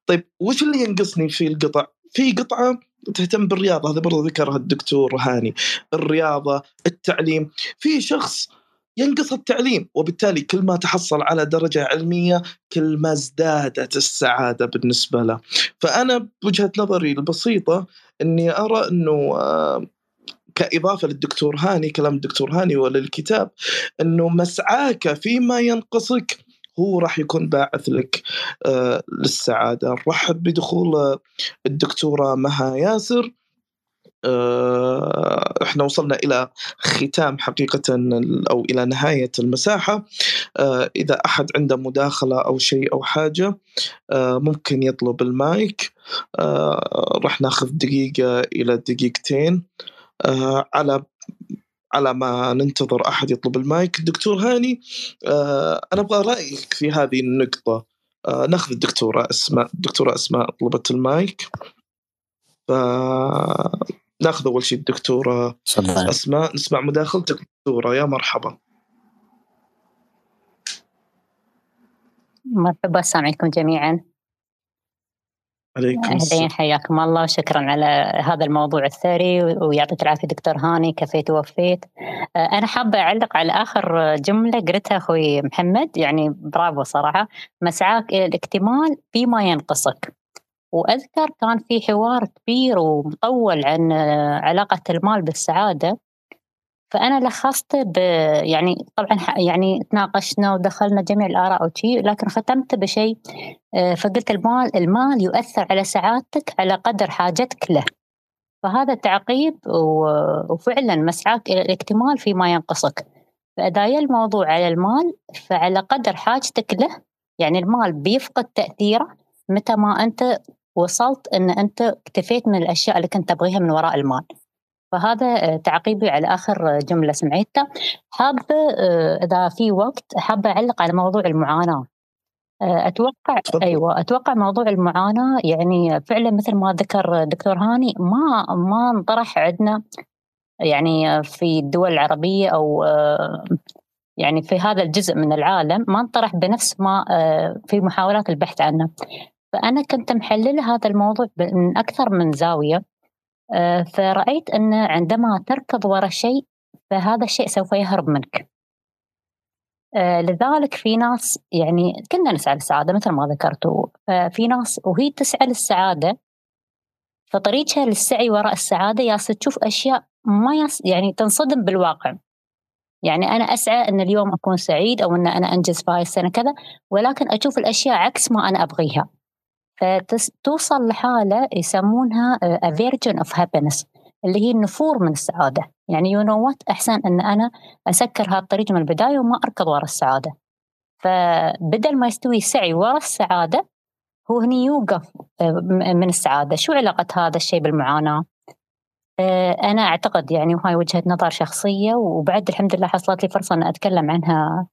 طيب وش اللي ينقصني في القطع؟ في قطعة تهتم بالرياضة هذا برضه ذكرها الدكتور هاني. الرياضة التعليم. في شخص ينقص التعليم وبالتالي كل ما تحصل على درجة علمية كل ما ازدادت السعادة بالنسبة له. فأنا بوجهة نظري البسيطة أني أرى أنه آه، كإضافة للدكتور هاني كلام الدكتور هاني وللكتاب أنه مسعاك فيما ينقصك هو راح يكون باعث لك آه، للسعادة. نرحب بدخول الدكتورة مها ياسر. إحنا وصلنا إلى ختام حقيقة أو إلى نهاية المساحة. آه، إذا أحد عنده مداخلة أو شيء أو حاجة آه، ممكن يطلب المايك. راح ناخذ دقيقة إلى دقيقتين. على على ما ننتظر أحد يطلب المايك. دكتور هاني أنا أبغى رأيك في هذه النقطة. ناخذ الدكتورة أسماء الدكتوره أسماء طلبت المايك. ف ناخذ أول شيء الدكتورة أسماء نسمع مداخلتك دكتوره يا مرحبا.
مرحبا السلام عليكم جميعا.
عليكم السلام.
حياكم الله وشكرا على هذا الموضوع الثري ويعطيك العافية دكتور هاني كفيت ووفيت. آه، أنا حابة أعلق على آخر جملة قلتها أخوي محمد يعني برافو صراحة. مسعاك إلى الاكتمال فيما ينقصك. وأذكر كان في حوار كبير ومطول عن علاقة المال بالسعادة. فأنا لخصت ب يعني طبعا يعني تناقشنا ودخلنا جميع الآراء وشي لكن ختمت بشيء آه، فقلت المال المال يؤثر على سعادتك على قدر حاجتك له. فهذا تعقيب وفعلا مسعاك إلى الاكتمال فيما ينقصك. فإذا الموضوع على المال فعلى قدر حاجتك له يعني المال بيفقد تأثيره متى ما أنت وصلت إن أنت اكتفيت من الأشياء اللي كنت تبغيها من وراء المال فهذا آه، تعقيبي على آخر جملة سمعتها. حابه آه، إذا في وقت حابه أعلق على موضوع المعاناة. آه، أتوقع أيوه أتوقع موضوع المعاناة يعني فعلا مثل ما ذكر دكتور هاني ما ما انطرح عندنا يعني في الدول العربية أو يعني في هذا الجزء من العالم ما انطرح بنفس ما في محاولات البحث عنه فأنا كنت محللة هذا الموضوع من أكثر من زاوية. آه، فرأيت أن عندما تركض وراء شيء فهذا الشيء سوف يهرب منك. آه، لذلك في ناس يعني كنا نسعى للسعادة مثل ما ذكرتوا ففي ناس وهي تسعى للسعادة فطريقها للسعي وراء السعادة ياس تشوف أشياء ما ياس يعني تنصدم بالواقع. يعني أنا أسعى أن اليوم أكون سعيد أو أن أنا أنجز في هاي السنة كذا ولكن أشوف الأشياء عكس ما أنا أبغيها. فتوصل لحالة يسمونها آه، aversion of happiness اللي هي النفور من السعادة. يعني you know what أحسن أن أنا أسكر هالطريق من البداية وما أركض ورا السعادة. فبدل ما يستوي سعي ورا السعادة هو هني يوقف آه، من السعادة. شو علاقة هذا الشيء بالمعاناة؟ آه، أنا أعتقد يعني وهاي وجهة نظر شخصية وبعد الحمد لله حصلت لي فرصة أن أتكلم عنها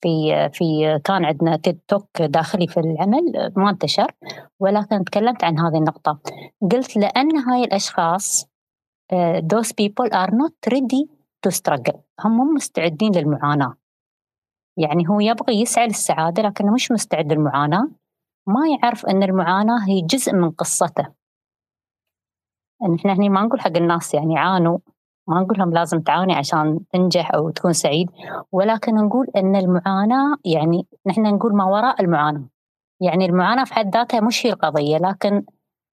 في في كان عندنا تيد توك داخلي في العمل ما انتشر ولكن تكلمت عن هذه النقطة. قلت لأن هاي الأشخاص آه، those people are not ready to struggle. هم مو مستعدين للمعاناة. يعني هو يبغى يسعى للسعادة لكنه مش مستعد للمعاناة. ما يعرف أن المعاناة هي جزء من قصته. إن إحنا هني ما نقول حق الناس يعني عانوا. ما نقول لهم لازم تعاني عشان تنجح أو تكون سعيد ولكن نقول أن المعاناة يعني نحن نقول ما وراء المعاناة. يعني المعاناة في حد ذاتها مش هي القضية لكن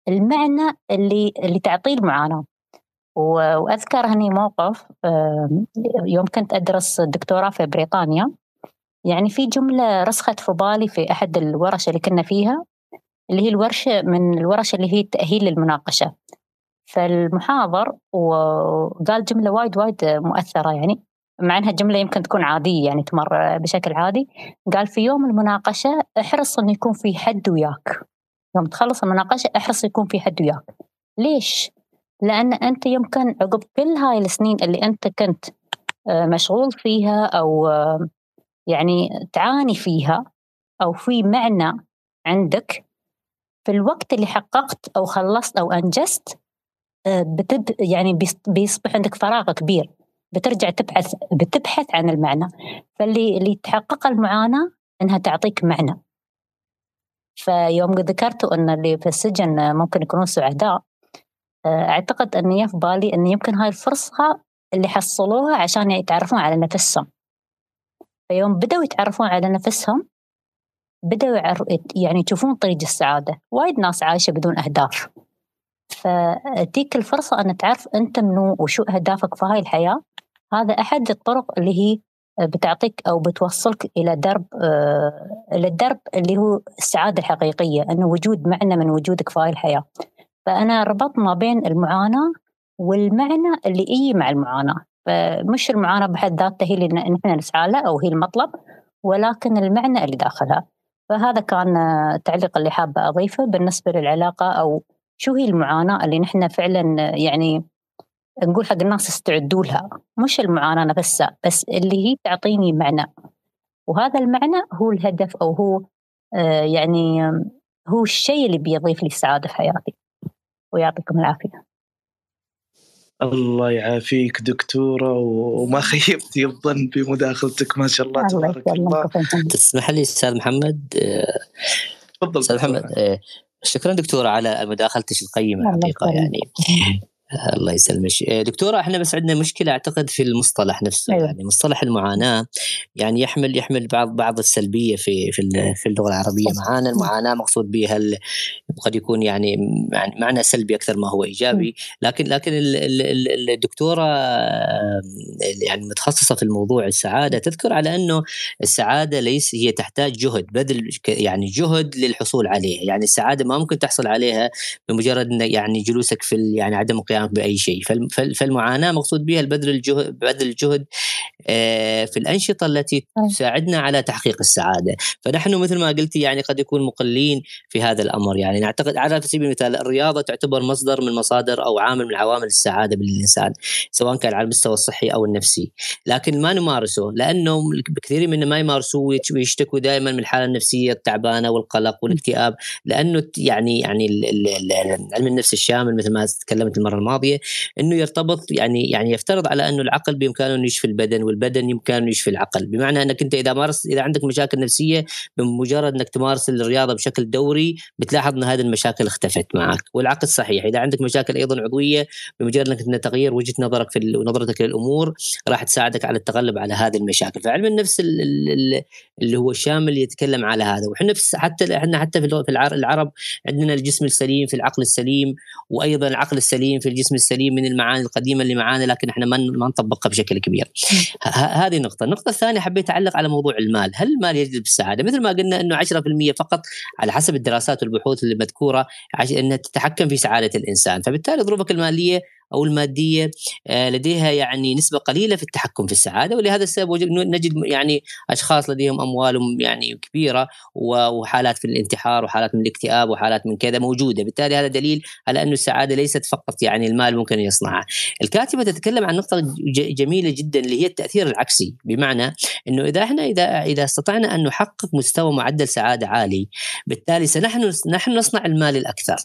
المعنى اللي اللي تعطيه المعاناة. وأذكر هني موقف يوم كنت أدرس دكتوراه في بريطانيا. يعني في جملة رسخت في بالي في أحد الورش اللي كنا فيها اللي هي الورشة من الورش اللي هي التأهيل للمناقشة. فالمحاضر وقال جملة وايد وايد مؤثرة يعني مع إنها جملة يمكن تكون عادية يعني تمر بشكل عادي. قال في يوم المناقشة احرص إنه يكون في حد وياك. يوم تخلص المناقشة احرص يكون في حد وياك. ليش؟ لأن أنت يمكن عقب كل هاي السنين اللي أنت كنت آه، مشغول فيها أو آه، يعني تعاني فيها أو في معنى عندك في الوقت اللي حققت أو خلصت أو أنجزت آه، بتب يعني بيصبح عندك فراغ كبير. بترجع تبحث بتبحث عن المعنى. فاللي اللي تحقق المعاناة إنها تعطيك معنى. فيوم ذكرتوا أن اللي في السجن ممكن يكونون سعداء آه، أعتقد اني في بالي إن يمكن هاي الفرصة اللي حصلوها عشان يتعرفون على نفسهم. فيوم بدأوا يتعرفون على نفسهم بدأوا يعني يشوفون طريق السعادة. وايد ناس عايشة بدون أهداف. فتيك الفرصة أن تعرف أنت منو وشو أهدافك في هاي الحياة. هذا أحد الطرق اللي هي بتعطيك أو بتوصلك إلى درب آه، إلى الدرب اللي هو السعادة الحقيقية أنه وجود معنى من وجودك في هاي الحياة. فأنا ربطت ما بين المعاناة والمعنى اللي يجي مع المعاناة. فمش المعاناة بحد ذاتها هي اللي نحن نسعى لها أو هي المطلب ولكن المعنى اللي داخلها. فهذا كان التعليق اللي حابة أضيفه بالنسبة للعلاقة أو شو هي المعاناة اللي نحن فعلا يعني نقول حق الناس استعدوا لها؟ مش المعاناة نفسها بس اللي هي تعطيني معنى. وهذا المعنى هو الهدف أو هو آه، يعني هو الشيء اللي بيضيف لي السعادة في حياتي. ويعطيكم العافية.
الله يعافيك دكتورة وما خيبتي الظن بمداخلتك ما شاء الله تبارك الله.
تسمح لي أستاذ محمد؟
تفضل
أستاذ محمد آه، شكرا دكتورة على مداخلتك القيمة الحقيقة يعني. الله يسلمك. إيه، دكتورة إحنا بس عندنا مشكلة أعتقد في المصطلح نفسه أيوة. يعني مصطلح المعاناة يعني يحمل يحمل بعض بعض السلبية في في في اللغة العربية. معانا المعاناة مقصود بها قد يكون يعني يعني معنى سلبي أكثر ما هو إيجابي. لكن لكن الدكتورة يعني متخصصة في الموضوع السعادة. تذكر على أنه السعادة ليس هي تحتاج جهد بذل يعني جهد للحصول عليها. يعني السعادة ما ممكن تحصل عليها بمجرد يعني جلوسك في يعني عدم قيام القيام بأي شيء. فالمعاناة مقصود بها البذل الجهد بذل الجهد آه، في الأنشطة التي تساعدنا على تحقيق السعادة. فنحن مثل ما قلت يعني قد يكون مقلين في هذا الأمر. يعني نعتقد على سبيل المثال الرياضة تعتبر مصدر من مصادر أو عامل من عوامل السعادة بالإنسان سواء كان على المستوى الصحي أو النفسي. لكن ما نمارسه لأنه كثير منا ما يمارسوه ويشتكوا دائما من الحالة النفسية التعبانة والقلق والاكتئاب لأنه يعني يعني علم النفس الشامل مثل ما تكلمت المرة الماضية إنه يرتبط يعني يعني يفترض على إنه العقل بإمكانه إنه يشفي البدن والبدن بإمكانه يشفي العقل. بمعنى إنك أنت إذا مارست إذا عندك مشاكل نفسية بمجرد إنك تمارس الرياضة بشكل دوري بتلاحظ إن هذه المشاكل اختفت معك. والعكس صحيح إذا عندك مشاكل أيضا عضوية بمجرد إنك تغيير وجهة نظرك في نظرتك للأمور راح تساعدك على التغلب على هذه المشاكل. فعلم النفس اللي هو الشامل يتكلم على هذا. وحنا حتى إحنا حتى في العرب عندنا الجسم السليم في العقل السليم وأيضا العقل السليم في الجسم السليم من المعاني القديمة اللي معانا لكن إحنا ما ما نطبقها بشكل كبير. هذه نقطة، النقطة الثانية حبيت أعلق على موضوع المال، هل المال يجلب السعادة؟ مثل ما قلنا إنه 10% فقط على حسب الدراسات والبحوث المذكورة إنها تتحكم في سعادة الإنسان، فبالتالي ظروفك المالية أو المادية آه، لديها يعني نسبة قليلة في التحكم في السعادة ولهذا السبب نجد يعني أشخاص لديهم أموالهم يعني كبيرة وحالات في الانتحار وحالات من الاكتئاب وحالات من كذا موجودة. بالتالي هذا دليل على انه السعادة ليست فقط يعني المال ممكن يصنعها. الكاتبة تتكلم عن نقطة جميلة جدا اللي هي التأثير العكسي. بمعنى إنه إذا إحنا إذا إذا استطعنا أن نحقق مستوى معدل سعادة عالي بالتالي سنحن نحن نصنع المال الأكثر.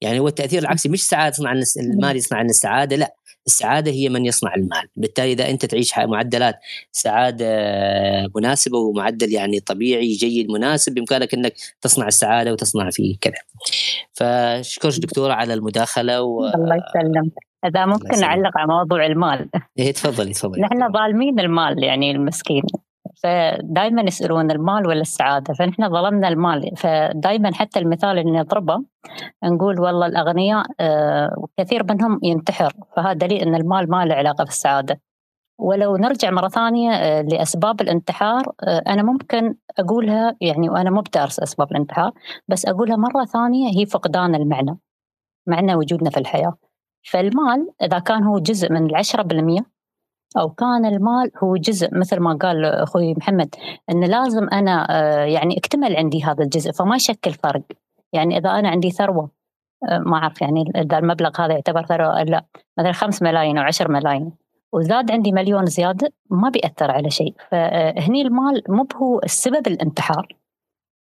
يعني هو التأثير العكسي مش السعاده تصنع المال يصنع لنا السعاده لا. السعادة هي من يصنع المال. بالتالي إذا أنت تعيش معدلات سعادة مناسبة ومعدل يعني طبيعي جيد مناسب بإمكانك إنك تصنع السعادة وتصنع فيه كذا. فشكرا دكتورة على المداخلة
و... الله يسلمك. إذا ممكن اعلق على موضوع المال.
إيه تفضلي تفضلي.
نحن ظالمين المال يعني المسكين. فدائما يسألون المال ولا السعادة فنحن ظلمنا المال. فدائما حتى المثال اللي نضربه نقول والله الأغنياء آه، كثير منهم ينتحر فهذا دليل إن المال ما له علاقة بالسعادة. ولو نرجع مرة ثانية آه، لأسباب الانتحار آه، أنا ممكن أقولها يعني وأنا مو بدارس أسباب الانتحار بس أقولها مرة ثانية هي فقدان المعنى معنى وجودنا في الحياة. فالمال إذا كان هو جزء من العشرة بالمية أو كان المال هو جزء مثل ما قال أخوي محمد أن لازم أنا آه، يعني أكتمل عندي هذا الجزء فما يشكل فرق. يعني إذا أنا عندي ثروة ما أعرف يعني إذا المبلغ هذا يعتبر ثروة لا مثلا خمس ملايين أو عشر ملايين وزاد عندي مليون زيادة ما بيأثر على شيء. فهني المال مو هو السبب الانتحار.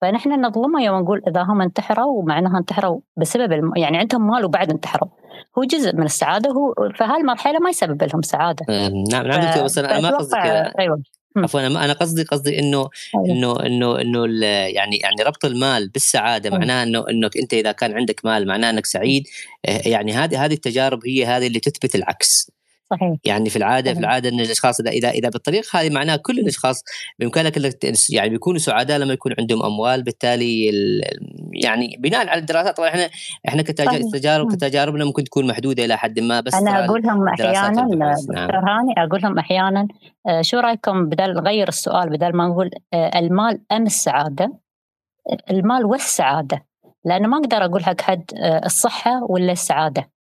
فنحن نظلمه يوم نقول إذا هم انتحروا معناها انتحروا بسبب الم... يعني عندهم مال وبعد انتحروا. هو جزء من السعادة هو فهالمرحله ما يسبب لهم سعادة.
نعم نعم دكتور بس أنا ما قصدي أيوه. عفوا أنا قصدي قصدي انه أيوة. انه انه إنه يعني يعني ربط المال بالسعادة أيوة. معناه انه إنك أنت إذا كان عندك مال معناه إنك سعيد. آه، يعني هذه هذه التجارب هي هذه اللي تثبت العكس. صحيح. يعني في العادة صحيح. في العادة إن الأشخاص إذا إذا إذا بالطريقة هذه معناها كل الأشخاص بإمكانك يعني بيكونوا سعداء لما يكون عندهم أموال. بالتالي يعني بناء على الدراسات طبعا إحنا إحنا كتجارب كتجاربنا ممكن تكون محدودة إلى حد ما بس
أنا أقول لهم أحيانا دكتور نعم. هاني أقول لهم أحيانا آه، شو رأيكم بدل نغير السؤال بدل ما نقول آه، المال ام السعادة؟ المال والسعادة. لأنه ما أقدر أقول حق حد آه، الصحة ولا السعادة.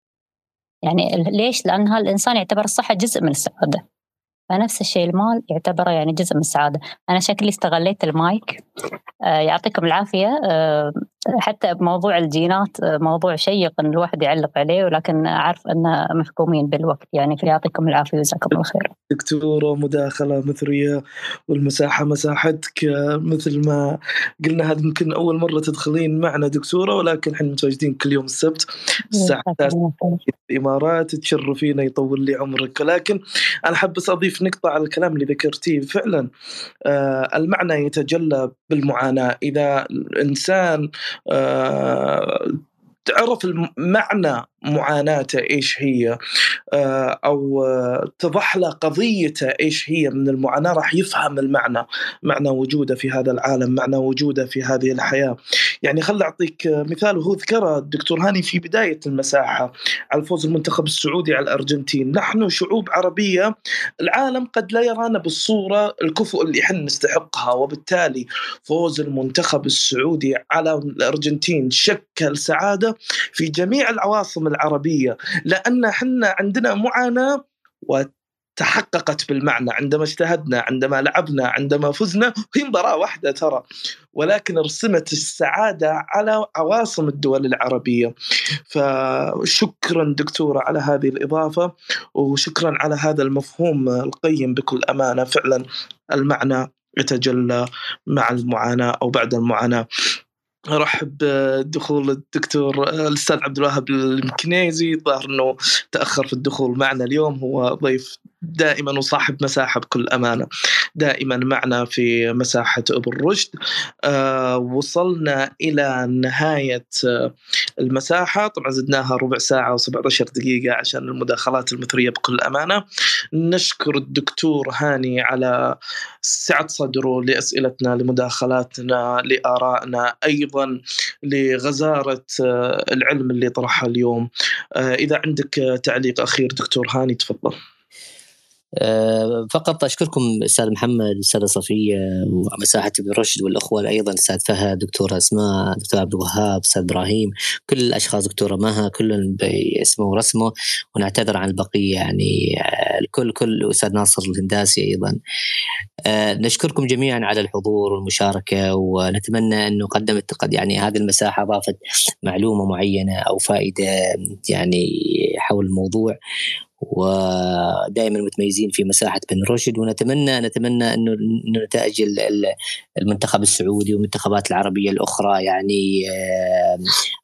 يعني ليش؟ لأن الإنسان يعتبر الصحة جزء من السعادة. فنفس الشيء المال يعتبر يعني جزء من السعادة. أنا شكلي استغليت المايك. آه يعطيكم العافية. آه حتى بموضوع الجينات آه موضوع شيق أن الواحد يعلق عليه ولكن أعرف أن محكومين بالوقت. يعني فيعطيكم العافية وجزاكم الله خير.
دكتورة مداخلة مثرية والمساحة مساحتك آه، مثل ما قلنا هذه يمكن أول مرة تدخلين معنا دكتورة ولكن إحنا متواجدين كل يوم السبت الساعة الإمارات تشرفينا يطول لي عمرك. ولكن أنا حاب بس أضيف نقطة على الكلام اللي ذكرتيه. فعلا آه المعنى يتجلى بالمعاناة. إذا الإنسان آه تعرف معنى معاناته إيش هي آه، أو اتضح له قضيته إيش هي من المعاناة راح يفهم المعنى معنى وجوده في هذا العالم معنى وجوده في هذه الحياة. يعني خل أعطيك مثال وهو ذكره الدكتور هاني في بداية المساحة على فوز المنتخب السعودي على الأرجنتين. نحن شعوب عربية العالم قد لا يرانا بالصورة الكفؤ اللي إحنا نستحقها وبالتالي فوز المنتخب السعودي على الأرجنتين شكل سعادة في جميع العواصم العربية لأن إحنا عندنا معاناة وتحققت بالمعنى. عندما اجتهدنا عندما لعبنا عندما فزنا هي مباراة واحدة ترى. ولكن رسمت السعادة على عواصم الدول العربية. فشكرا دكتورة على هذه الإضافة وشكرا على هذا المفهوم القيم بكل أمانة. فعلا المعنى يتجلى مع المعاناة أو بعد المعاناة. ارحب بدخول الدكتور الأستاذ عبد الوهاب المكنيزي ظهر إنه تأخر في الدخول معنا اليوم هو ضيف دائما وصاحب مساحة بكل أمانة دائما معنا في مساحة أبو الرشد. آه وصلنا إلى نهاية المساحة. طبعا زدناها ربع ساعة و17 دقيقة عشان المداخلات المثرية بكل أمانة. نشكر الدكتور هاني على سعة صدره لأسئلتنا لمداخلاتنا لآرائنا أيضا لغزارة العلم اللي طرحها اليوم. آه إذا عندك تعليق أخير دكتور هاني تفضل.
آه، فقط أشكركم أستاذ محمد أستاذة صفية ومساحة ابن رشد والأخوة أيضا أستاذ فهد دكتوره أسماء دكتور عبد الوهاب أستاذ إبراهيم كل الأشخاص دكتورة مها كلهم باسمه ورسمه ونعتذر عن البقية يعني آه، الكل كل أستاذ ناصر الهنداسي أيضا. آه، نشكركم جميعا على الحضور والمشاركة ونتمنى أنه قدمت قد يعني هذه المساحة أضافت معلومة معينة أو فائدة يعني حول الموضوع. ودائما متميزين في مساحة بن رشد ونتمنى نتمنى إنه نتائج المنتخب السعودي والمنتخبات العربية الأخرى يعني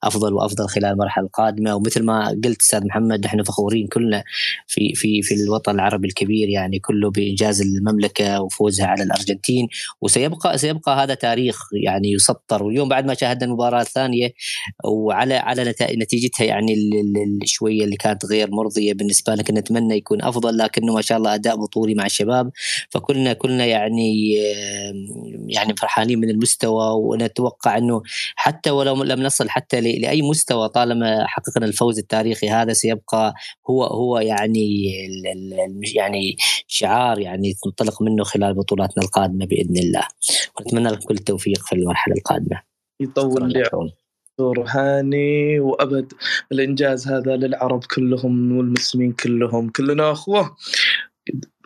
أفضل وأفضل خلال المرحلة القادمة. ومثل ما قلت أستاذ محمد نحن فخورين كلنا في في في الوطن العربي الكبير يعني كله بإنجاز المملكة وفوزها على الأرجنتين. وسيبقى سيبقى هذا تاريخ يعني يسطر. واليوم بعد ما شاهدنا المباراة الثانية وعلى على نتيجتها يعني شوية اللي كانت غير مرضية بالنسبة لنا كنا نتمنى يكون أفضل لكنه ما شاء الله أداء بطولي مع الشباب. فكلنا كلنا يعني يعني فرحانين من المستوى ونتوقع إنه حتى ولو لم نصل حتى لأي مستوى طالما حققنا الفوز التاريخي هذا سيبقى هو هو يعني يعني شعار يعني تنطلق منه خلال بطولاتنا القادمة بإذن الله. ونتمنى لكم كل التوفيق في المرحلة القادمة.
يطول لي دكتور هاني وأبد. الإنجاز هذا للعرب كلهم والمسلمين كلهم. كلنا أخوة.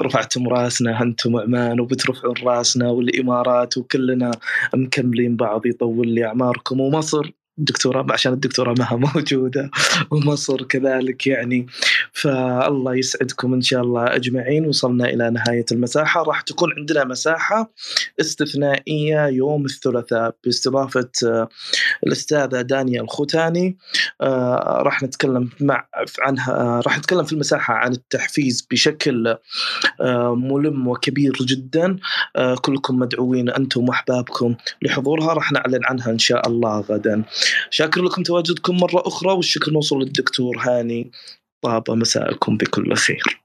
رفعتم رأسنا أنتم عمان وبترفعون رأسنا والإمارات وكلنا مكملين بعض يطول لي أعماركم ومصر. الدكتوراه عشان الدكتوراه ما موجودة ومصر كذلك يعني. فالله يسعدكم إن شاء الله أجمعين وصلنا إلى نهاية المساحة. راح تكون عندنا مساحة استثنائية يوم الثلاثاء باستضافة آه، الأستاذة دانيا الختاني آه، راح نتكلم مع عنها آه، راح نتكلم في المساحة عن التحفيز بشكل ملم وكبير جدا. كلكم مدعوين أنتم وأحبابكم لحضورها. راح نعلن عنها إن شاء الله غدا. شاكر لكم تواجدكم مرة أخرى والشكر موصول للدكتور هاني. طاب مساءكم بكل خير.